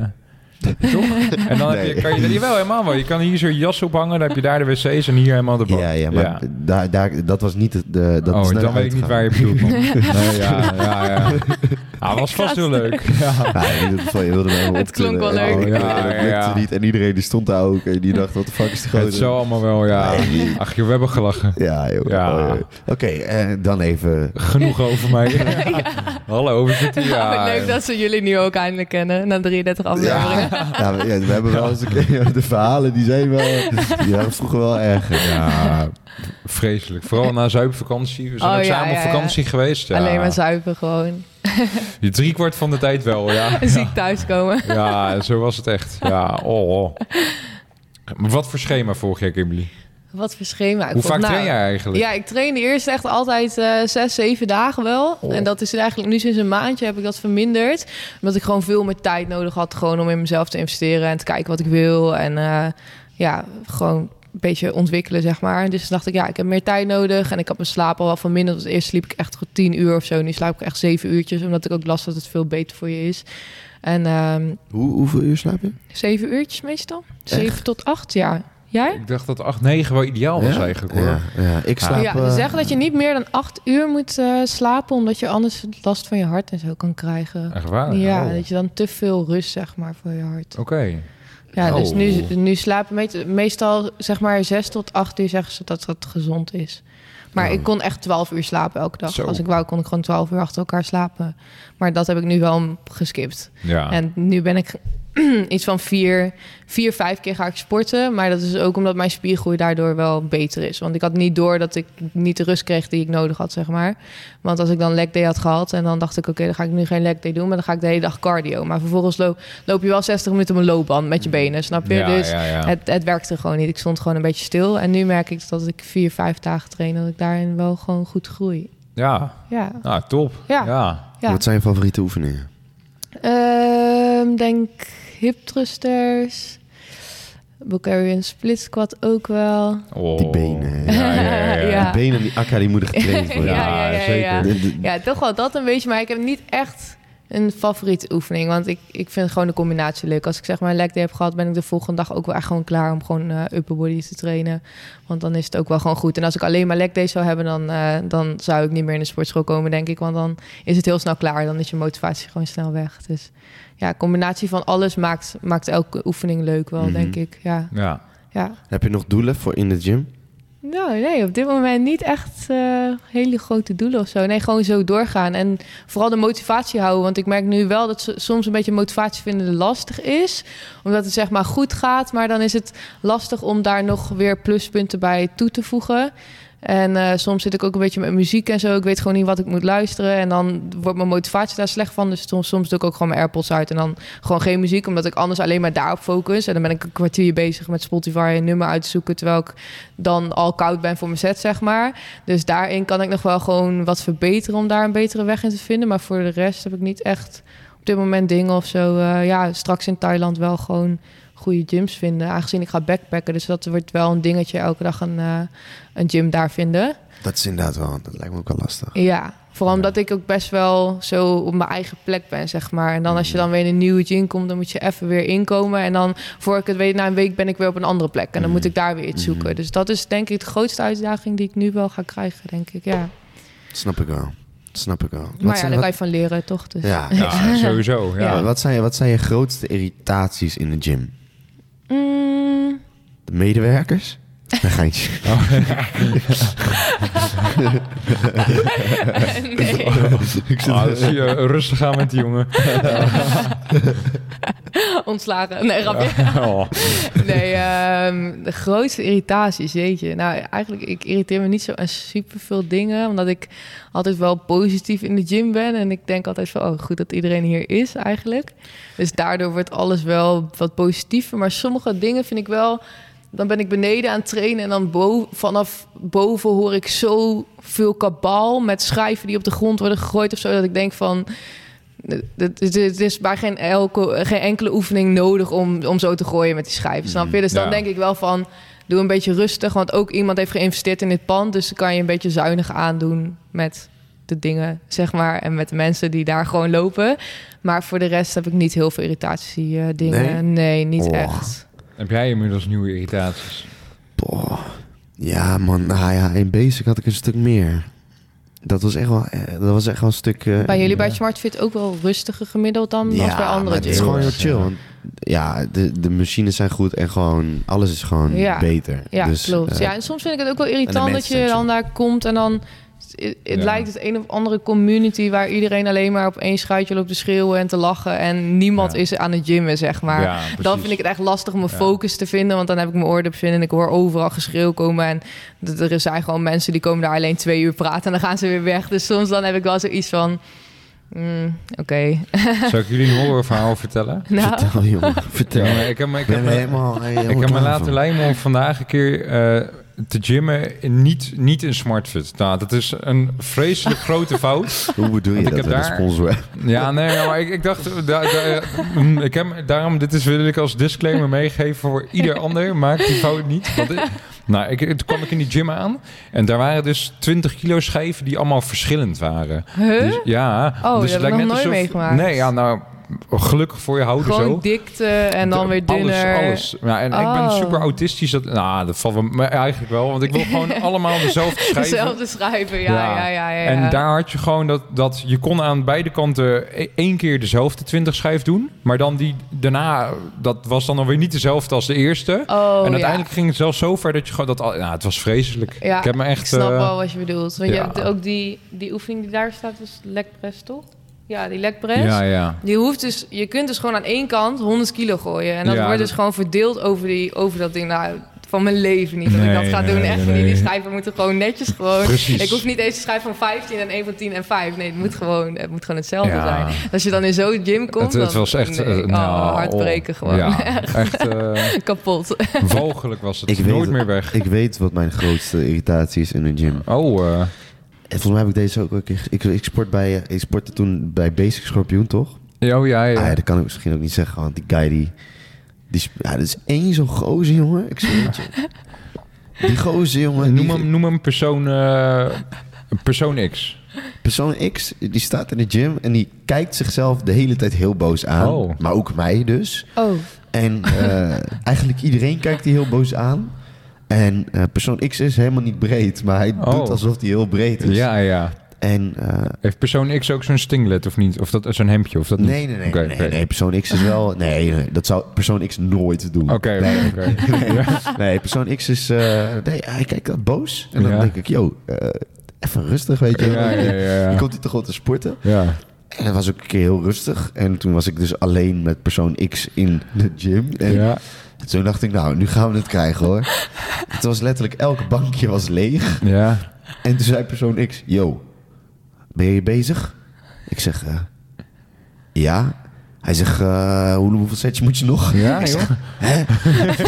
toch? En dan heb je, kan je. Jawel, helemaal wel. Je kan hier zo je jas ophangen, dan heb je daar de wc's en hier helemaal de bar. Ja, ja, maar Daar, daar, dat was niet de... dat oh, dan weet ik niet waar je bedoelt. Nee, ja, ja, ja. Ah, was vast heel leuk. Ja. Ja, in ieder geval, je wilde helemaal Het klonk wel optillen. leuk. En, Ja, en niet. En iedereen die stond daar ook. En die dacht, wat de fuck is die grote... Het zou allemaal wel, ja. Nee. Ach, joh, we hebben gelachen. Ja, joh. Ja. Oh. Oké, eh, dan even... Genoeg over mij. Hallo, we zitten hier. Ja. Leuk dat ze jullie nu ook eindelijk kennen, na 33 afleveringen. Ja, we, ja, we hebben wel eens een keer... De verhalen, die zijn wel... Die waren vroeger wel erg. Ja, vreselijk. Vooral na zuipvakantie. We zijn Oh, ook ja, samen op ja, ja. vakantie geweest. Ja. Alleen maar zuipen gewoon. Je Drie kwart van de tijd wel, ja. Ziek thuiskomen. Ja, zo was het echt. Ja, oh. oh. Maar wat voor schema volg jij, Kimberly? Wat voor schema. Hoe vaak nou, train jij eigenlijk? Ja, ik trainde eerst echt altijd eh, zes, zeven dagen wel. Oh. En dat is eigenlijk nu sinds een maandje heb ik dat verminderd. Omdat ik gewoon veel meer tijd nodig had gewoon om in mezelf te investeren en te kijken wat ik wil. En eh, ja, gewoon beetje ontwikkelen, zeg maar. Dus dacht ik, ja, ik heb meer tijd nodig. En ik had mijn slaap al wel verminderd. Want eerst sliep ik echt goed tien uur of zo. Nu slaap ik echt zeven uurtjes, omdat ik ook last dat het veel beter voor je is. En ehm, Hoe, hoeveel uur slaap je? zeven uurtjes meestal. Zeven tot acht, ja. Jij? Ik dacht dat 8, 9 wel ideaal was Ja? eigenlijk hoor. Ja, ja. ik slaap... ja, ze eh, zeggen dat je niet meer dan acht uur moet eh, slapen, omdat je anders last van je hart en zo kan krijgen. Echt waar? ja, Oh. dat je dan te veel rust, zeg maar, voor je hart. Oké. Ja, dus Oh. nu, nu slapen me- meestal, zeg maar, zes tot acht uur zeggen ze dat dat gezond is. Maar ik kon echt twaalf uur slapen elke dag. Zo. Als ik wou, kon ik gewoon twaalf uur achter elkaar slapen. Maar dat heb ik nu wel geskipt. Ja. En nu ben ik iets van vier, vier, vijf keer ga ik sporten. Maar dat is ook omdat mijn spiergroei daardoor wel beter is. Want ik had niet door dat ik niet de rust kreeg die ik nodig had, zeg maar. Want als ik dan leg day had gehad en dan dacht ik... oké, dan ga ik nu geen leg day doen, maar dan ga ik de hele dag cardio. Maar vervolgens loop, loop je wel 60 minuten op een loopband met je benen, snap je? ja, dus ja, ja. Het, het werkte gewoon niet. Ik stond gewoon een beetje stil. En nu merk ik dat ik vier, vijf dagen train... dat ik daarin wel gewoon goed groei. ja. Ja, Nou, top. Ja. ja. ja. Wat zijn je favoriete oefeningen? Ehm, denk hip thrusters. Bulgarian split squat ook wel. Oh. Die benen. Ja, ja, ja. ja. Ja. Die benen, die akka, die moeten getraind worden. Ja, ja, ja, zeker. Ja, toch wel dat een beetje. Maar ik heb niet echt een favoriete oefening. Want ik, ik vind gewoon de combinatie leuk. Als ik zeg maar een leg day heb gehad, ben ik de volgende dag ook wel echt gewoon klaar om gewoon eh, upper body te trainen. Want dan is het ook wel gewoon goed. En als ik alleen maar leg day zou hebben, dan, eh, dan zou ik niet meer in de sportschool komen, denk ik. Want dan is het heel snel klaar. Dan is je motivatie gewoon snel weg. Dus ja, combinatie van alles maakt, maakt elke oefening leuk wel, Mhm. denk ik. Ja, Ja. ja. Heb je nog doelen voor in de gym? Nou, nee, op dit moment niet echt eh, hele grote doelen of zo. Nee, gewoon zo doorgaan. En vooral de motivatie houden. Want ik merk nu wel dat ze- soms een beetje motivatie vinden lastig is. Omdat het zeg maar goed gaat. Maar dan is het lastig om daar nog weer pluspunten bij toe te voegen. En eh, soms zit ik ook een beetje met muziek en zo. Ik weet gewoon niet wat ik moet luisteren. En dan wordt mijn motivatie daar slecht van. Dus soms, soms doe ik ook gewoon mijn AirPods uit. En dan gewoon geen muziek. Omdat ik anders alleen maar daarop focus. En dan ben ik een kwartier bezig met Spotify een nummer uit te zoeken. Terwijl ik dan al koud ben voor mijn set, zeg maar. Dus daarin kan ik nog wel gewoon wat verbeteren om daar een betere weg in te vinden. Maar voor de rest heb ik niet echt op dit moment dingen of zo. Eh, ja, straks in Thailand wel gewoon goede gyms vinden. Aangezien ik ga backpacken. Dus dat wordt wel een dingetje elke dag een, eh, een gym daar vinden. Dat is inderdaad wel, dat lijkt me ook wel lastig. Ja, vooral omdat ik ook best wel zo op mijn eigen plek ben, zeg maar. En dan als je dan weer in een nieuwe gym komt, dan moet je even weer inkomen. En dan, voor ik het weet, na een week ben ik weer op een andere plek. En dan moet ik daar weer iets zoeken. Dus dat is denk ik de grootste uitdaging die ik nu wel ga krijgen, denk ik, ja. Snap ik wel. snap ik wel. Wat Maar ja, daar kan wat, je van leren, toch? Dus. ja, Ja, sowieso. Ja. Ja, wat, zijn, wat zijn je grootste irritaties in de gym? Mm, De medewerkers? Een geintje. nee. Ah, dat zie je rustig aan met die jongen. Ontslagen. Nee, grapje. Oh. Nee, ehm, de grootste irritaties, jeetje. Nou, eigenlijk, ik irriteer me niet zo aan superveel dingen. Omdat ik altijd wel positief in de gym ben. En ik denk altijd van, oh, goed dat iedereen hier is eigenlijk. Dus daardoor wordt alles wel wat positiever. Maar sommige dingen vind ik wel... Dan ben ik beneden aan het trainen en dan vanaf boven hoor ik zo veel kabaal met schijven die op de grond worden gegooid of zo. Dat ik denk van, het is bij geen, elke, geen enkele oefening nodig om, om zo te gooien met die schijven. Snap je? Dus dan Ja. denk ik wel van, doe een beetje rustig. Want ook iemand heeft geïnvesteerd in dit pand. Dus dan kan je een beetje zuinig aandoen met de dingen, zeg maar. En met de mensen die daar gewoon lopen. Maar voor de rest heb ik niet heel veel irritatie eh, dingen. Nee, niet Oh. echt. Heb jij inmiddels nieuwe irritaties? Boah. Ja, man. Nou ja, in basic had ik een stuk meer. Dat was echt wel, eh, dat was echt wel een stuk... eh, Bij jullie bij ja. SmartFit ook wel rustiger gemiddeld dan als bij maar andere het is gewoon heel chill. Want, ja, de, de machines zijn goed en gewoon alles is gewoon Ja. beter. Ja, dus, klopt. eh, ja, en soms vind ik het ook wel irritant dat je dan daar komt en dan... Het, het Ja. lijkt het een of andere community waar iedereen alleen maar op één schuitje loopt te schreeuwen en te lachen en niemand Ja. is aan het gymmen, zeg maar. Ja, dan vind ik het echt lastig om mijn Ja. focus te vinden, want dan heb ik mijn oordop in en ik hoor overal geschreeuw komen. En er zijn gewoon mensen die komen daar alleen twee uur praten en dan gaan ze weer weg. Dus soms dan heb ik wel zoiets van, mm, oké. Zal ik jullie een horrorverhaal vertellen? nou, Vertel, jongen. Vertel. Ja, ik heb, me- ik Ik heb, helemaal, helemaal ik heb me laten lijmen om vandaag een keer eh, te gymmen niet, niet in SmartFit. Nou, dat is een vreselijk grote fout. Hoe bedoel je ik dat de daar- sponsor? Ja, nee, maar ik, ik dacht, da, da- mm, ik heb, daarom, dit is, wil ik als disclaimer meegeven voor ieder ander. Maak die fout niet. Want ik- nou, ik, toen kwam ik in die gym aan en daar waren dus 20 kilo schijven die allemaal verschillend waren. huh? Dus, ja, Oh, dus dat het heb ik lijkt nog net nooit alsof- meegemaakt. Nee, ja, nou, gelukkig voor je houden Gewoon zo. dikte en dan weer dunner. Alles, alles. Ja, en ik ben Oh. super autistisch. Dat, nou, dat valt maar eigenlijk wel. Want ik wil gewoon allemaal dezelfde schijven. Dezelfde schrijven, ja, ja, ja. ja, ja, En daar had je gewoon dat, dat je kon aan beide kanten e- één keer dezelfde 20 schijf doen. Maar dan die daarna, dat was dan alweer niet dezelfde als de eerste. Oh, en uiteindelijk ging het zelfs zo ver dat je gewoon dat al. Nou, het was vreselijk. Ja, ik heb me echt. ik snap eh, wel wat je bedoelt. Want je hebt ook die, die oefening die daar staat, was legpress, toch? Ja, die legpress. Ja, ja. Die hoeft dus, je kunt dus gewoon aan één kant 100 kilo gooien. En dat Ja, wordt dat- dus gewoon verdeeld over, die, over dat ding. Nou, van mijn leven niet dat ik dat ga nee, doen. Echt nee, niet. Die schijven moeten gewoon netjes gewoon... Precies. Ik hoef niet eens te schrijven van 15 en 1 van 10 en 5. Nee, het moet gewoon, het moet gewoon hetzelfde Ja. zijn. Als je dan in zo'n gym komt, Het, het was echt. nee, oh, hartbreken gewoon. Ja, echt eh Kapot. walgelijk was het. Ik weet Nooit het. meer weg. Ik weet wat mijn grootste irritatie is in een gym. Oh, eh, volgens mij heb ik deze ook een keer... Ik, ik, sport bij, eh, ik sportte toen bij Basic Scorpioen, toch? ja, oh, ja, ja. Ah, ja, dat kan ik misschien ook niet zeggen, want die guy die... die ja, dat is één zo'n gozer, jongen. Ik zweer het je. Die gozer, jongen. noem, die- hem, noem hem persoon, eh, persoon X. Persoon X, die staat in de gym en die kijkt zichzelf de hele tijd heel boos aan. Oh. Maar ook mij dus. Oh, En eh, eigenlijk iedereen kijkt die heel boos aan. En eh, persoon X is helemaal niet breed, maar hij Oh. doet alsof hij heel breed is. Ja, ja. En eh, Heeft persoon X ook zo'n stinglet of niet? Of dat zo'n hemdje of dat niet? nee, nee, nee, nee, persoon X is wel... Nee, dat zou persoon X nooit doen. Oké, nee, nee, persoon X is... eh, nee, hij kijkt dat boos. En dan Ja. denk ik, yo, even rustig, weet je. Ja, ja. Dan komt hij toch wel te sporten. Ja. En dat was ook een keer heel rustig. En toen was ik dus alleen met persoon X in de gym. En ja. Toen dacht ik, nou, nu gaan we het krijgen hoor. het was letterlijk, elke bankje was leeg. Ja. En toen zei persoon X, yo, ben je bezig? Ik zeg, eh, ja. Hij zegt, eh, hoe, hoeveel setjes moet je nog? Ja, Ik joh. zeg, hè?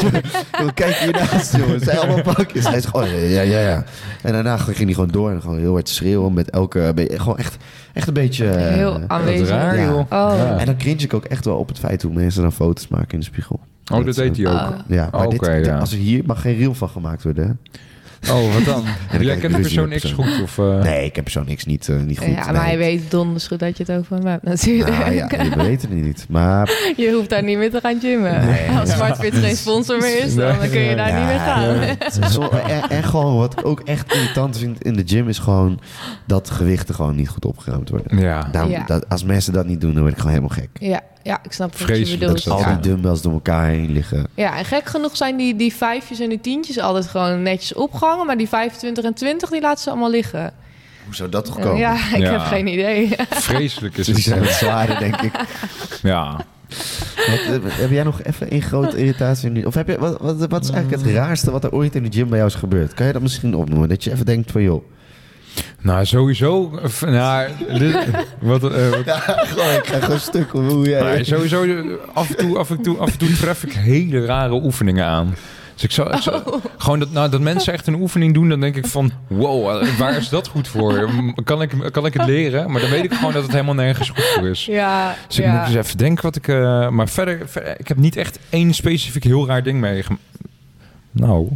Kijk hiernaast, joh. Het zijn allemaal bakjes. Hij zegt, oh, ja, ja, ja. En daarna ging hij gewoon door en gewoon heel hard schreeuwen met elke... Gewoon echt, echt een beetje... eh, heel aanwezig. raar, ja. joh. Oh. Ja. En dan cringe ik ook echt wel op het feit hoe mensen dan foto's maken in de spiegel. Oh, dat deed hij ook. Oh. Ja, maar Oké, dit, ja. als er hier mag geen reel van gemaakt worden. hè? Oh, wat dan? dan Jij kent ik persoon X met goed? Of, eh? Nee, ik heb persoon niks niet, eh, niet goed. ja, maar nee. hij weet donders goed dat je het over hem hebt natuurlijk. Nou ja, we weten het niet. Maar Je hoeft daar niet meer te gaan gymmen. Nee. Als SmartFit geen sponsor meer is, dan kun je daar Ja, niet meer gaan. ja. Zo, en, en gewoon wat ik ook echt irritant vind in de gym is gewoon dat gewichten gewoon niet goed opgeruimd worden. Ja. Daarom, Ja. dat, als mensen dat niet doen, dan word ik gewoon helemaal gek. Ja, ja, ik snap wat je Vreselijk bedoelt. dat, Al die dumbbells door elkaar heen liggen. ja, en gek genoeg zijn die, die vijfjes en die tientjes altijd gewoon netjes opgehangen. Maar die 25 en 20, die laten ze allemaal liggen. Hoe zou dat toch komen? Ja, ik Ja. heb geen idee. Vreselijk is Die zijn het. wat zwaarder, denk ik. Ja. Wat, eh, heb jij nog even een grote irritatie? nu? Of heb je, wat, wat, wat is eigenlijk het raarste wat er ooit in de gym bij jou is gebeurd? Kan je dat misschien opnoemen? Dat je even denkt van, joh... Nou, sowieso. Nou, dit- wat, eh, wat- Ja, gewoon, ik ga gewoon stuk hoe jij... Sowieso af en, toe, af, en toe, af en toe tref ik hele rare oefeningen aan. Dus ik zou, ik zou- gewoon dat, nou, dat mensen echt een oefening doen, dan denk ik van, wow, eh, waar is dat goed voor? Kan ik, kan ik het leren? Maar dan weet ik gewoon dat het helemaal nergens goed voor is. Ja, Dus ik ja. moet eens even denken wat ik... eh, maar verder, verder, ik heb niet echt één specifiek heel raar ding meegemaakt. Nou,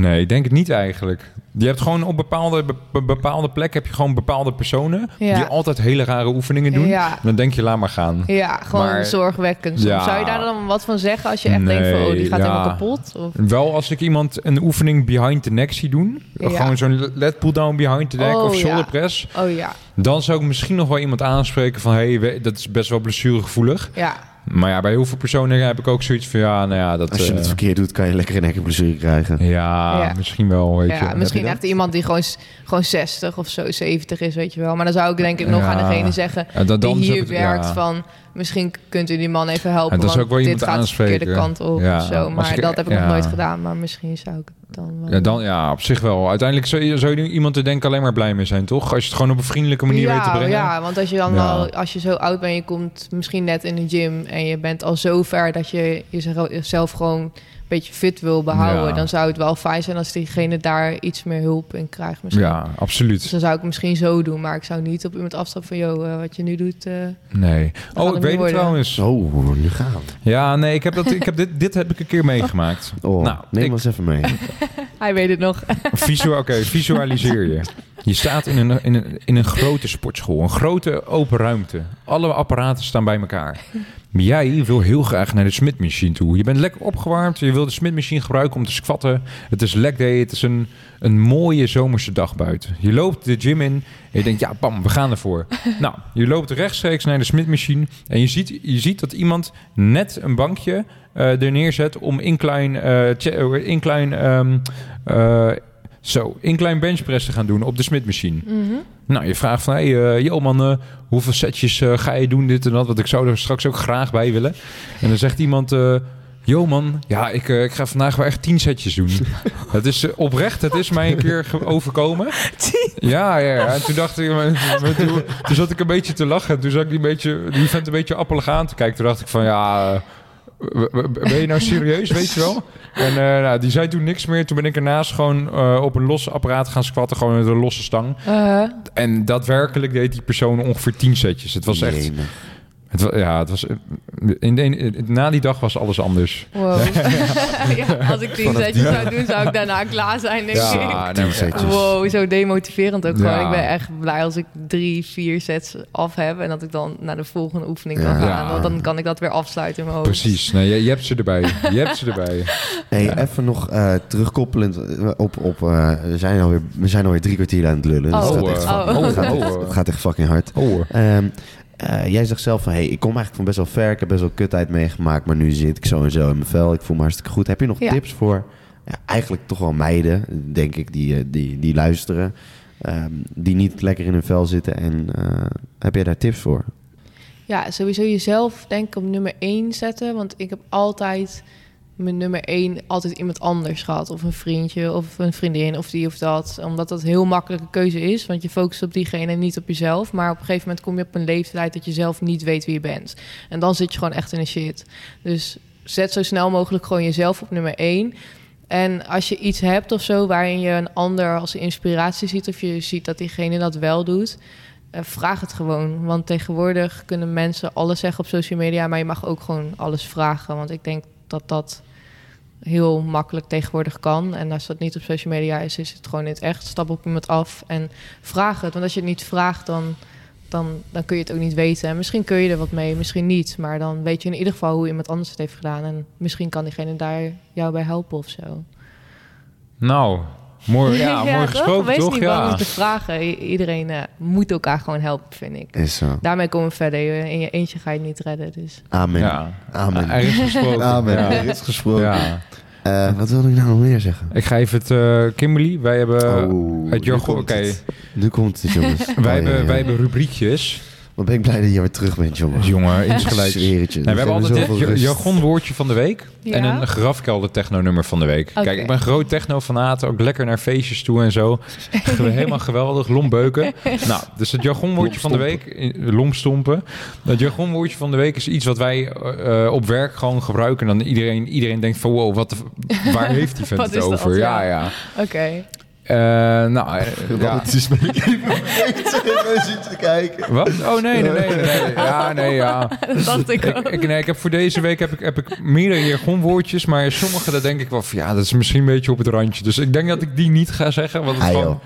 nee, ik denk het niet eigenlijk. Je hebt gewoon op bepaalde, be- bepaalde plekken heb je gewoon bepaalde personen Ja. die altijd hele rare oefeningen doen. Ja. En dan denk je, laat maar gaan. Ja, gewoon Maar- zorgwekkend. Ja. Zou je daar dan wat van zeggen als je echt denkt van, oh, die gaat helemaal kapot? Of... Wel als ik iemand een oefening behind the neck zie doen, gewoon zo'n lat pull down behind the neck Oh, of shoulder ja. press, Oh ja, dan zou ik misschien nog wel iemand aanspreken van, hey, we- dat is best wel blessuregevoelig. ja. Maar ja, bij heel veel personen heb ik ook zoiets van, ja, nou ja, dat... Als je eh, het verkeerd doet, kan je lekker een nekkenblessure krijgen. ja, Ja. misschien wel, weet je. ja misschien dat? echt iemand die gewoon, gewoon 60 of zo, 70 is, weet je wel. Maar dan zou ik denk ik nog Ja. aan degene zeggen dan die hier werkt ja. van... Misschien kunt u die man even helpen, En zou want ik wel dit iemand gaat de verkeerde aanspreken. kant op Ja, of zo. Maar ik- dat heb ik ja. nog nooit gedaan, maar misschien zou ik het dan wel... Ja, dan, ja, op zich wel. Uiteindelijk zou je, zou je iemand er denk ik alleen maar blij mee zijn, toch? Als je het gewoon op een vriendelijke manier weet te ja, brengen. ja, want als je dan Ja. al, als je zo oud bent, je komt misschien net in de gym en je bent al zo ver dat je jezelf gewoon beetje fit wil behouden, Ja. dan zou het wel fijn zijn als diegene daar iets meer hulp in krijgt. Misschien. Ja, Dus absoluut. dan zou ik het misschien zo doen, maar ik zou niet op iemand afstappen van, joh, eh, wat je nu doet. eh, Nee. Oh, ik weet het trouwens. Oh, nu gaan we. Ja, nee, ik heb dat, ik heb dit, dit heb ik een keer meegemaakt. Oh, Nou, neem ik- ons even mee. hij weet het nog. Visu Oké, visualiseer je. Je staat in een, in, een, in een grote sportschool, een grote open ruimte. Alle apparaten staan bij elkaar. Maar jij wil heel graag naar de Smith-machine toe. Je bent lekker opgewarmd, je wil de Smith-machine gebruiken om te squatten. Het is leg day, het is een, een mooie zomerse dag buiten. Je loopt de gym in en je denkt, ja, bam, we gaan ervoor. nou, je loopt rechtstreeks naar de Smith-machine en je ziet, je ziet dat iemand net een bankje eh, er neerzet om incline, eh, incline ehm, eh, zo, incline benchpress te gaan doen op de Smith-machine. Mhm. Nou, je vraagt van, hey, eh, yo man, eh, hoeveel setjes eh, ga je doen, dit en dat? Want ik zou er straks ook graag bij willen. En dan zegt iemand, yo man, ja, ik, ik ga vandaag wel echt tien setjes doen. het is oprecht, het is mij een keer overkomen. Ja, ja, ja. En toen dacht ik, toen, toen zat ik een beetje te lachen. En toen zat ik die, beetje, die vent een beetje appelig aan te kijken. Toen dacht ik van, ja... Ben je nou serieus, weet je wel? En eh, nou, die zei toen niks meer. Toen ben ik ernaast gewoon eh, op een los apparaat gaan squatten. Gewoon met een losse stang. Eh, En daadwerkelijk deed die persoon ongeveer 10 setjes. Het was echt. Jemig. Het ja, het was. eh, In de, in- na die dag was alles anders. wow. ja, als ik die- zou doen, zou ik daarna klaar zijn, denk ik. Ja, nee, setjes. Wow, zo demotiverend ook gewoon. Ja. Ik ben echt blij als ik drie, vier sets af heb... en dat ik dan naar de volgende oefening kan Ja. gaan. Want dan kan ik dat weer afsluiten in mijn hoofd. Precies. Nee, je, je hebt ze erbij. Je hebt ze erbij. Hey, even nog eh, terugkoppelend eh, op... op eh, we, zijn alweer, we zijn alweer drie kwartier aan het lullen. Oh. Dus het, Oh, gaat echt, eh, fucking- oh. het, gaat, Oh, echt- eh. het gaat echt fucking hard. Oh, hoor. Eh, jij zegt zelf van, hey, ik kom eigenlijk van best wel ver. Ik heb best wel kutheid meegemaakt, maar nu zit ik zo en zo in mijn vel. Ik voel me hartstikke goed. Heb je nog Ja. tips voor ja, eigenlijk toch wel meiden, denk ik, die, eh, die, die luisteren, ehm, die niet lekker in hun vel zitten? En eh, heb jij daar tips voor? Ja, sowieso jezelf denk ik op nummer één zetten. Want ik heb altijd mijn nummer één altijd iemand anders gehad. Of een vriendje, of een vriendin, of die of dat. Omdat dat een heel makkelijke keuze is. Want je focust op diegene en niet op jezelf. Maar op een gegeven moment kom je op een leeftijd dat je zelf niet weet wie je bent. En dan zit je gewoon echt in een shit. Dus zet zo snel mogelijk gewoon jezelf op nummer één. En als je iets hebt of zo waarin je een ander als inspiratie ziet... of je ziet dat diegene dat wel doet... eh, vraag het gewoon. Want tegenwoordig kunnen mensen alles zeggen op social media... maar je mag ook gewoon alles vragen. Want ik denk dat dat heel makkelijk tegenwoordig kan. En als dat niet op social media is, is het gewoon in het echt. Stap op iemand af en vraag het. Want als je het niet vraagt, dan, dan, dan kun je het ook niet weten. En misschien kun je er wat mee, misschien niet. Maar dan weet je in ieder geval hoe iemand anders het heeft gedaan. En misschien kan diegene daar jou bij helpen of zo. Nou, mooi, ja, mooi toch? gesproken, Wees toch? niet bang om te vragen. I- iedereen eh, moet elkaar gewoon helpen, vind ik. Is zo. Daarmee komen we verder. In je eentje ga je het niet redden. Dus. Amen. Ja. Amen. Er is gesproken. Amen. Ja. Er is gesproken. Ja. Eh, wat wilde ik nou nog meer zeggen? Ik ga even het, eh, Kimberly, wij hebben Oh, het nu komt oké. het. Nu komt het, jongens. Wij, Oh, ja, hebben, ja. wij hebben rubriekjes. Wat ben ik blij dat je weer terug bent, jongen. Jongen, Ik insgelijks. we hebben altijd jar- jargonwoordje van de week Ja? en een grafkelder techno-nummer van de week. Kijk, ik ben groot techno-fanaat, ook lekker naar feestjes toe en zo. Helemaal geweldig, lombeuken. nou, dus het jargonwoordje van de week, eh, lomstompen. Het jargonwoordje van de week is iets wat wij eh, eh, op werk gewoon gebruiken. En dan iedereen, iedereen denkt van, wow, wat de, waar heeft die vent het dat? over? Ja, Ja. ja. Oké. Eh, nou, eh, ja. Wat is ben ik even vergeten zitten te kijken. Wat? Oh nee, nee, nee, nee. Ja, nee, ja. Dat dacht ik Ik, ook. ik, nee, ik heb voor deze week heb ik, heb ik meerdere jargonwoordjes, maar sommige daar denk ik wel van ja, dat is misschien een beetje op het randje. Dus ik denk dat ik die niet ga zeggen. Want het Ah, kan,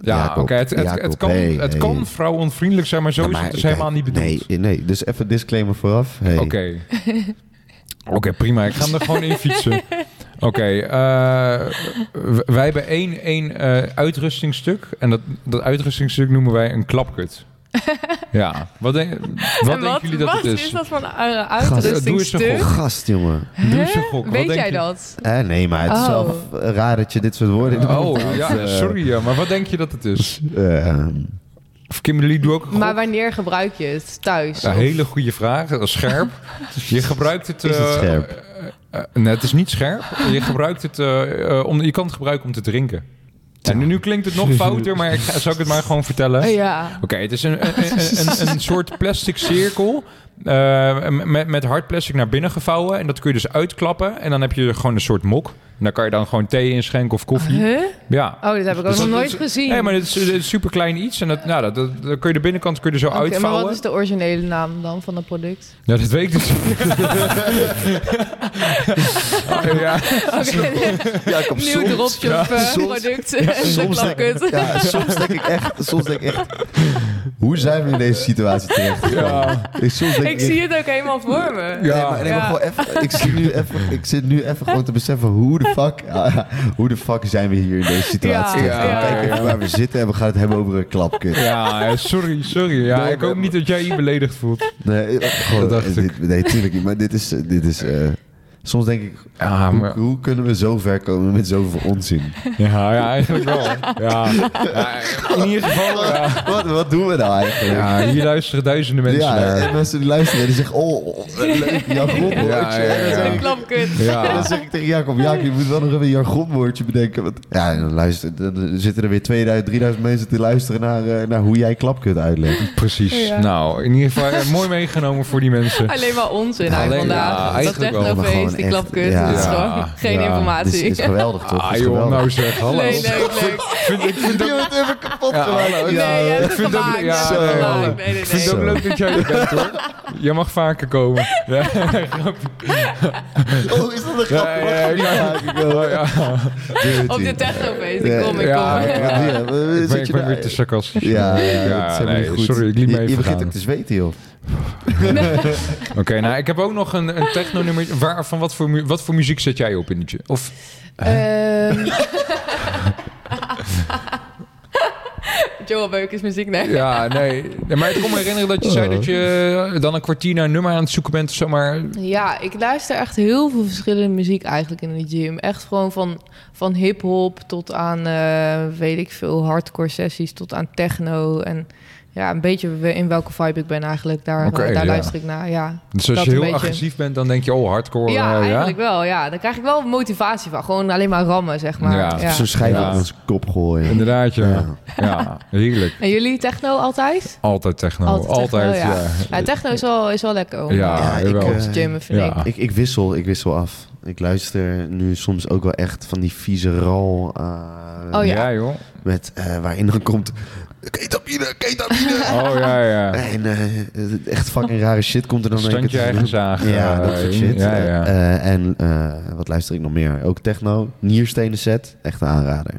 ja, oké, het, het, het kan, hey, het hey. kan vrouwonvriendelijk zijn, maar zo Ja, is het dus kijk, helemaal niet bedoeld. Nee, nee, dus even disclaimer vooraf. Hey. Oké. Oké, prima. Ik ga hem er gewoon in fietsen. Oké, eh, wij hebben één, één eh, uitrustingstuk. En dat, dat uitrustingstuk noemen wij een klapkut. Ja, wat, denk, wat En denken jullie dat wat het is? is dat voor een uh, doe eens uitrustingstuk? een Oh, gast, jongen. Doe eens een gok. Wat Weet denk jij je? dat? Eh, nee, maar het is Oh. wel raar dat je dit soort woorden in Oh, ja, Eh, sorry, ja, maar wat denk je dat het is? eh, Of Kimberly, doe ook een gok. Maar wanneer gebruik je het? Thuis? Een hele goede vraag, dat is scherp. Je gebruikt het... Is het scherp? Eh, eh, nee, het is niet scherp. Je gebruikt het... eh, om, je kan het gebruiken om te drinken. En nu, nu klinkt het nog fouter, maar ik ga, zal ik het maar gewoon vertellen? Ja. Oké, het is een, een, een soort plastic cirkel. Eh, met, met hard plastic naar binnen gevouwen. En dat kun je dus uitklappen. En dan heb je gewoon een soort mok. En daar kan je dan gewoon thee in schenken of koffie. Huh? Ja. Oh, dit heb ik ook Dus nog dat nooit is- gezien. Nee, maar dit is, een super klein iets. En dat, nou, dat, dat, dat kun je de binnenkant kun je er zo maar uitvouwen. wat is de originele naam dan van het product? Ja, dat weet ik dus. ja. Jacob, Nieuw soms- dropshop ja, eh, product. soms denk, ja, soms denk ik echt, soms denk ik echt, hoe zijn we in deze situatie terecht? Ja. Ik, soms denk Ik zie het ook helemaal voor me. Ja. maar, nee, maar Ja. gewoon even, ik, zit nu even, ik zit nu even gewoon te beseffen hoe de fuck, ja, hoe de fuck zijn we hier in deze situatie Ja, terecht? ja, Kijk even ja. waar we zitten en we gaan het hebben over een klapkut. ja, sorry, sorry. Ja, Nee, ik hoop niet dat jij je beledigd voelt. Nee, eh, gewoon, Dat dacht dit, nee, tuurlijk niet. Maar dit is, eh, dit is eh, soms denk ik, Ja, hoe, maar, hoe kunnen we zo ver komen met zoveel onzin? ja, ja eigenlijk wel. Ja. ja, in ieder geval, ja. Wat, wat doen we nou eigenlijk? ja, hier luisteren duizenden mensen ja, naar. en mensen die luisteren en die zeggen, oh, oh, leuk, jargonwoordje. Ja, ja, En dan ja. zeg De ik- klapkut. En Ja, dan zeg ik tegen Jacob, Jacob, je moet wel nog even een jargonwoordje bedenken. Want, ja, dan, luister, dan zitten er weer 2000, 3000 mensen te luisteren naar, eh, naar hoe jij klapkut uitlegt. precies. Ja. Nou, in ieder geval eh, mooi meegenomen voor die mensen. Alleen maar onzin Alleen- eigenlijk ja, vandaag. dat eigenlijk wel, maar technofeest, gewoon die echt, klapkut. ja. dat is Ja, gewoon geen ja. informatie. Het is, is geweldig, toch? Ah Het joh, nou zeg, hallo. Nee, leuk, leuk. Vind, ik vind ook, wordt even kapot Ja, gemaakt. Nee, Ja, ik het vind ook- ja, het nee, nee. Nee, nee, ik vind het Zo. ook leuk dat jij er bent hoor. Jij mag vaker komen. Ja, Oh, is dat een grap? ja, ja, ja, ja. ik wil. ja. Op dit technofeest. Ik Ja, kom, ik ja, kom. ja. Ja, Ik ben, weer te sarcastisch. Ja, ja, Ja, dat is helemaal nee, niet goed. sorry, ik liet me je, even je begint ook te zweten, joh. Oké, nou ik heb ook nog een, een techno-nummer. Waar, van wat voor, wat voor muziek zet jij op in het Of Ehm. Joel muziek, nee. ja, nee. nee. Maar ik kon me herinneren dat je zei dat je eh, dan een kwartier naar een nummer aan het zoeken bent of zo. Maar Ja, ik luister echt heel veel verschillende muziek eigenlijk in de gym. Echt gewoon van, van hip-hop tot aan, eh, weet ik veel, hardcore sessies, tot aan techno. En ja, een beetje in welke vibe ik ben eigenlijk. Daar, Oké, daar ja. luister ik naar, ja. dus als Dat je heel beetje. agressief bent, dan denk je, oh, hardcore. ja, eh, eigenlijk wel, ja. Dan krijg ik wel motivatie van. Gewoon alleen maar rammen, zeg maar. Ja, Ja. Zo'n schijf Ja. op ons kop gooien. Inderdaad, ja. Ja. ja. heerlijk. En jullie techno altijd? Altijd techno. Altijd Altijd, techno, ja. ja. Ja, techno is wel, is wel lekker om Ja, eh, ik, eh, vind ja. ik. Ik, ik wissel, ik wissel af. Ik luister nu soms ook wel echt van die vieze rol. eh, Oh ja. joh. Met, eh, waarin dan komt... Ketamine, ketamine. Oh ja, ja. En eh, echt fucking rare shit komt er dan in één keer Standje eigen zaag. Ja, eh, dat soort shit. Ja, ja. Eh, en eh, wat luister ik nog meer? Ook techno. Nierstenen set. Echt een aanrader.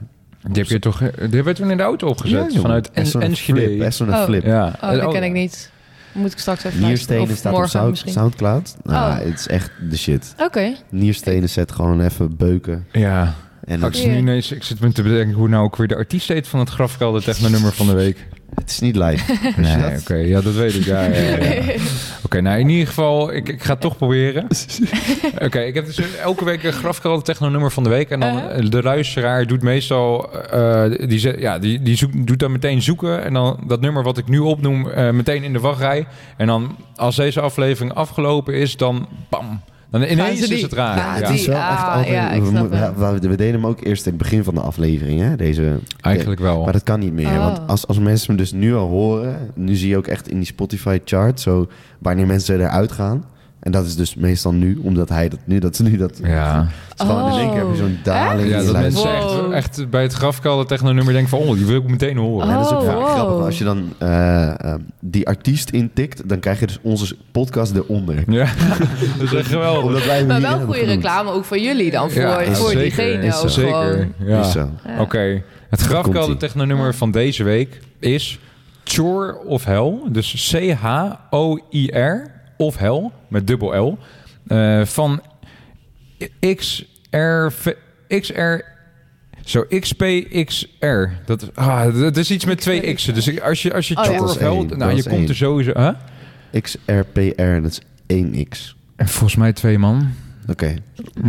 Die heb je toch... Die hebben we toen in de auto opgezet. vanuit Enschede. Echt zo'n Oh. flip. Ja. Oh, dat ken ik niet. Moet ik straks even. Nierstenen Of staat op morgen Sound- misschien. Soundcloud. Nou, Oh. het is echt de shit. Oké. Nierstenen set gewoon even beuken. Ja. En Ik, dat, zit nu ineens, ik zit me te bedenken hoe nou ook weer de artiest heet van het grafkelder techno-nummer van de week. het is niet live. Nee, oké. Ja, dat weet ik. Ja, ja, ja, ja. Oké, nou in ieder geval, ik, ik ga het toch proberen. Oké, ik heb dus elke week een grafkelder techno-nummer van de week. En dan Uh-huh. eh, de luisteraar doet meestal, eh, die, zet- ja, die, die zoekt, doet dan meteen zoeken. En dan dat nummer wat ik nu opnoem, eh, meteen in de wachtrij. En dan als deze aflevering afgelopen is, dan bam. Dan ineens die- is het raar. Ja, wel Ah, echt altijd... ja, we, deden hem ook eerst in het begin van de aflevering, hè? Deze, Eigenlijk wel. Maar dat kan niet meer. Oh. Want als, als mensen me dus nu al horen... Nu zie je ook echt in die Spotify chart... Zo, wanneer mensen eruit gaan. En dat is dus meestal nu. Omdat hij dat nu... Dat is nu dat... Ja. Het is gewoon in één keer heb je zo'n daling Ja, dat mensen. Wow. echt, echt bij het grafkelder techno-nummer denken van... oh, die wil ik meteen horen. Ja, dat is ook Oh, vaak wow. grappig. Als je dan eh, eh, die artiest intikt... Dan krijg je dus onze podcast eronder. Ja, dat is echt geweldig. Omdat wij hem Maar wel goede reclame ook voor jullie dan. Voor, Ja, voor zeker. diegene ook Zeker, gewoon. ja. Oké, het grafkelder techno-nummer van deze week is Chore of Hell. Dus C-H-O-I-R of Hell met dubbel L. eh, van XR... XR... Zo, XPXR. Dat, ah, dat is iets met twee X'en. Dus als je, als je Oh, ja. Of is één, Nou, dat je is komt één. er sowieso... Huh? XRPR, dat is 1x. En volgens mij twee man. Oké.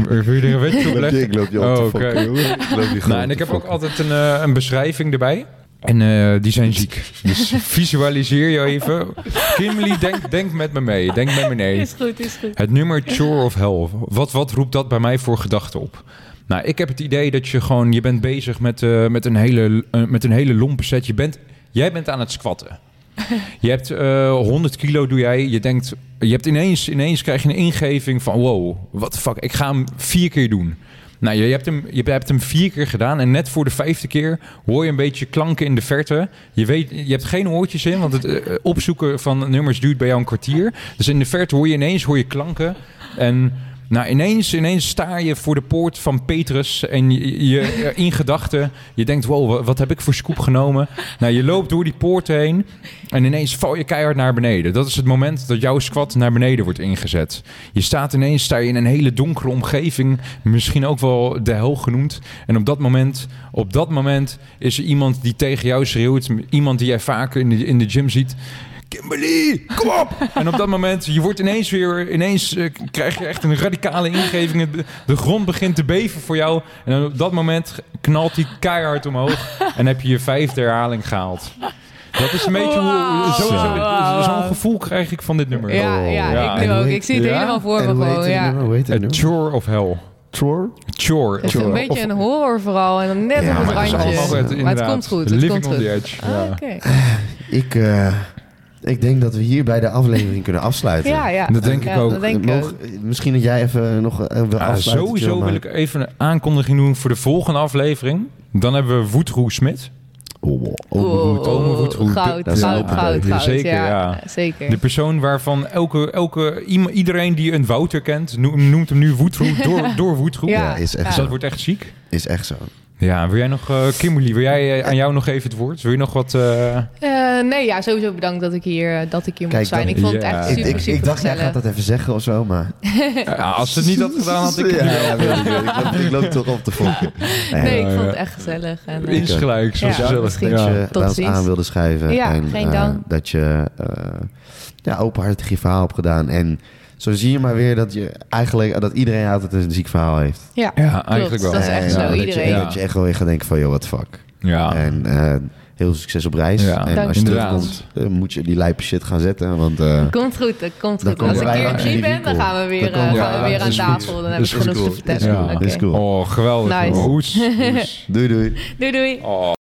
Wil je er een wetje op leggen? Ik loop je Oh, op te oké. fokken, jongen. Ik loop je Nou, en ik heb ook altijd een, eh, een beschrijving erbij. En eh, die zijn ziek. Dus visualiseer je even. Kimberly, denk, denk met me mee. Denk met me mee. Is goed, is goed. Het nummer Chore of Hell. Wat, wat roept dat bij mij voor gedachten op? Nou, ik heb het idee dat je gewoon... Je bent bezig met, eh, met, een, hele, eh, met een hele lompe set. Je bent, jij bent aan het squatten. Je hebt eh 100 kilo doe jij. Je denkt... Je hebt ineens, ineens krijg je een ingeving van... Wow, what the fuck. Ik ga hem vier keer doen. Nou, je hebt, hem, je hebt hem vier keer gedaan en net voor de vijfde keer hoor je een beetje klanken in de verte. Je, weet, je hebt geen oortjes in, want het eh, opzoeken van nummers duurt bij jou een kwartier. Dus in de verte hoor je ineens hoor je klanken. En nou, ineens, ineens sta je voor de poort van Petrus en je, eh, in gedachten, je denkt, wow, wa- wat heb ik voor scoop genomen? Nou, je loopt door die poort heen en ineens val je keihard naar beneden. Dat is het moment dat jouw squat naar beneden wordt ingezet. Je staat ineens sta je in een hele donkere omgeving, misschien ook wel de hel genoemd. En op dat moment, op dat moment is er iemand die tegen jou schreeuwt, iemand die jij vaker in de, in de gym ziet. Kimberly, kom op! En op dat moment, je wordt ineens weer, ineens eh, krijg je echt een radicale ingeving. De grond begint te beven voor jou. En dan op dat moment knalt die keihard omhoog. En heb je je vijfde herhaling gehaald. Dat is een beetje hoe, Wow. zo'n gevoel krijg ik van dit nummer. Ja, ja, Ja. ik nu ook. Ik zie het Ja? helemaal voor me En hoe heet gewoon. het Ja. A chore of hell. Chore? Chore. Het is een beetje Of- een horror vooral. En dan net Ja, op het maar het is randje. allemaal het, maar het komt goed. Het Living komt on goed. the edge. Ah. Ik, eh, ik denk dat we hier bij de aflevering kunnen afsluiten. Ja, ja. Dat denk ik ook. Dat denk ik Mogen- ook. misschien dat jij even nog eh, wil Ja, afsluiten. sowieso wil ik even een aankondiging doen voor de volgende aflevering. Dan hebben we Woetroe Smit. Oh, oh, Oh, Voetroe. Goud, Dat is goud, goud, deur. goud. Zeker, ja. ja. Zeker. De persoon waarvan elke, elke, iedereen die een Wouter kent, no- noemt hem nu Woetroe door, door Woetroe. Ja. Ja, is echt Dus zo. dat wordt echt ziek. Is echt zo. Ja, wil jij nog, Kimberly, wil jij eh, aan jou nog even het woord? Wil je nog wat... eh, Eh, nee, ja, sowieso bedankt dat ik hier, dat ik hier Kijk, mocht zijn. dan- Ik vond het echt super, ik, super ik dacht, jij gaat dat even zeggen of zo, maar... ja, als ze het niet had gedaan, had ik het ja, niet ja, weet ik, weet ik. loop, ik loop toch op te fokken. Nee, ik vond het echt gezellig. En, eh, Eens gelijk, zo Ja, gezellig. dat je Tot ziens. aan wilde schrijven. Ja, en geen dank. dat je eh, ja, openhartig je verhaal hebt gedaan. En zo zie je maar weer dat, je eigenlijk, dat iedereen altijd een ziek verhaal heeft. ja, Ja, eigenlijk wel. Dat is echt zo, dat iedereen. Je, Ja. dat je echt wel weer gaat denken van, joh, what the fuck. Ja. En eh, heel succes op reis. Ja, en dank als je terugkomt, eh, moet je die lijpe shit gaan zetten. Want eh, Komt goed, dat komt goed. Als ik hier die ben, dan gaan we weer, gaan we weer aan tafel. Dan heb ik is genoeg te cool. vertellen. Ja. Oké. is cool. Oh, geweldig. Nice. Hoes, hoes. Doei doei. Doei doei. Oh.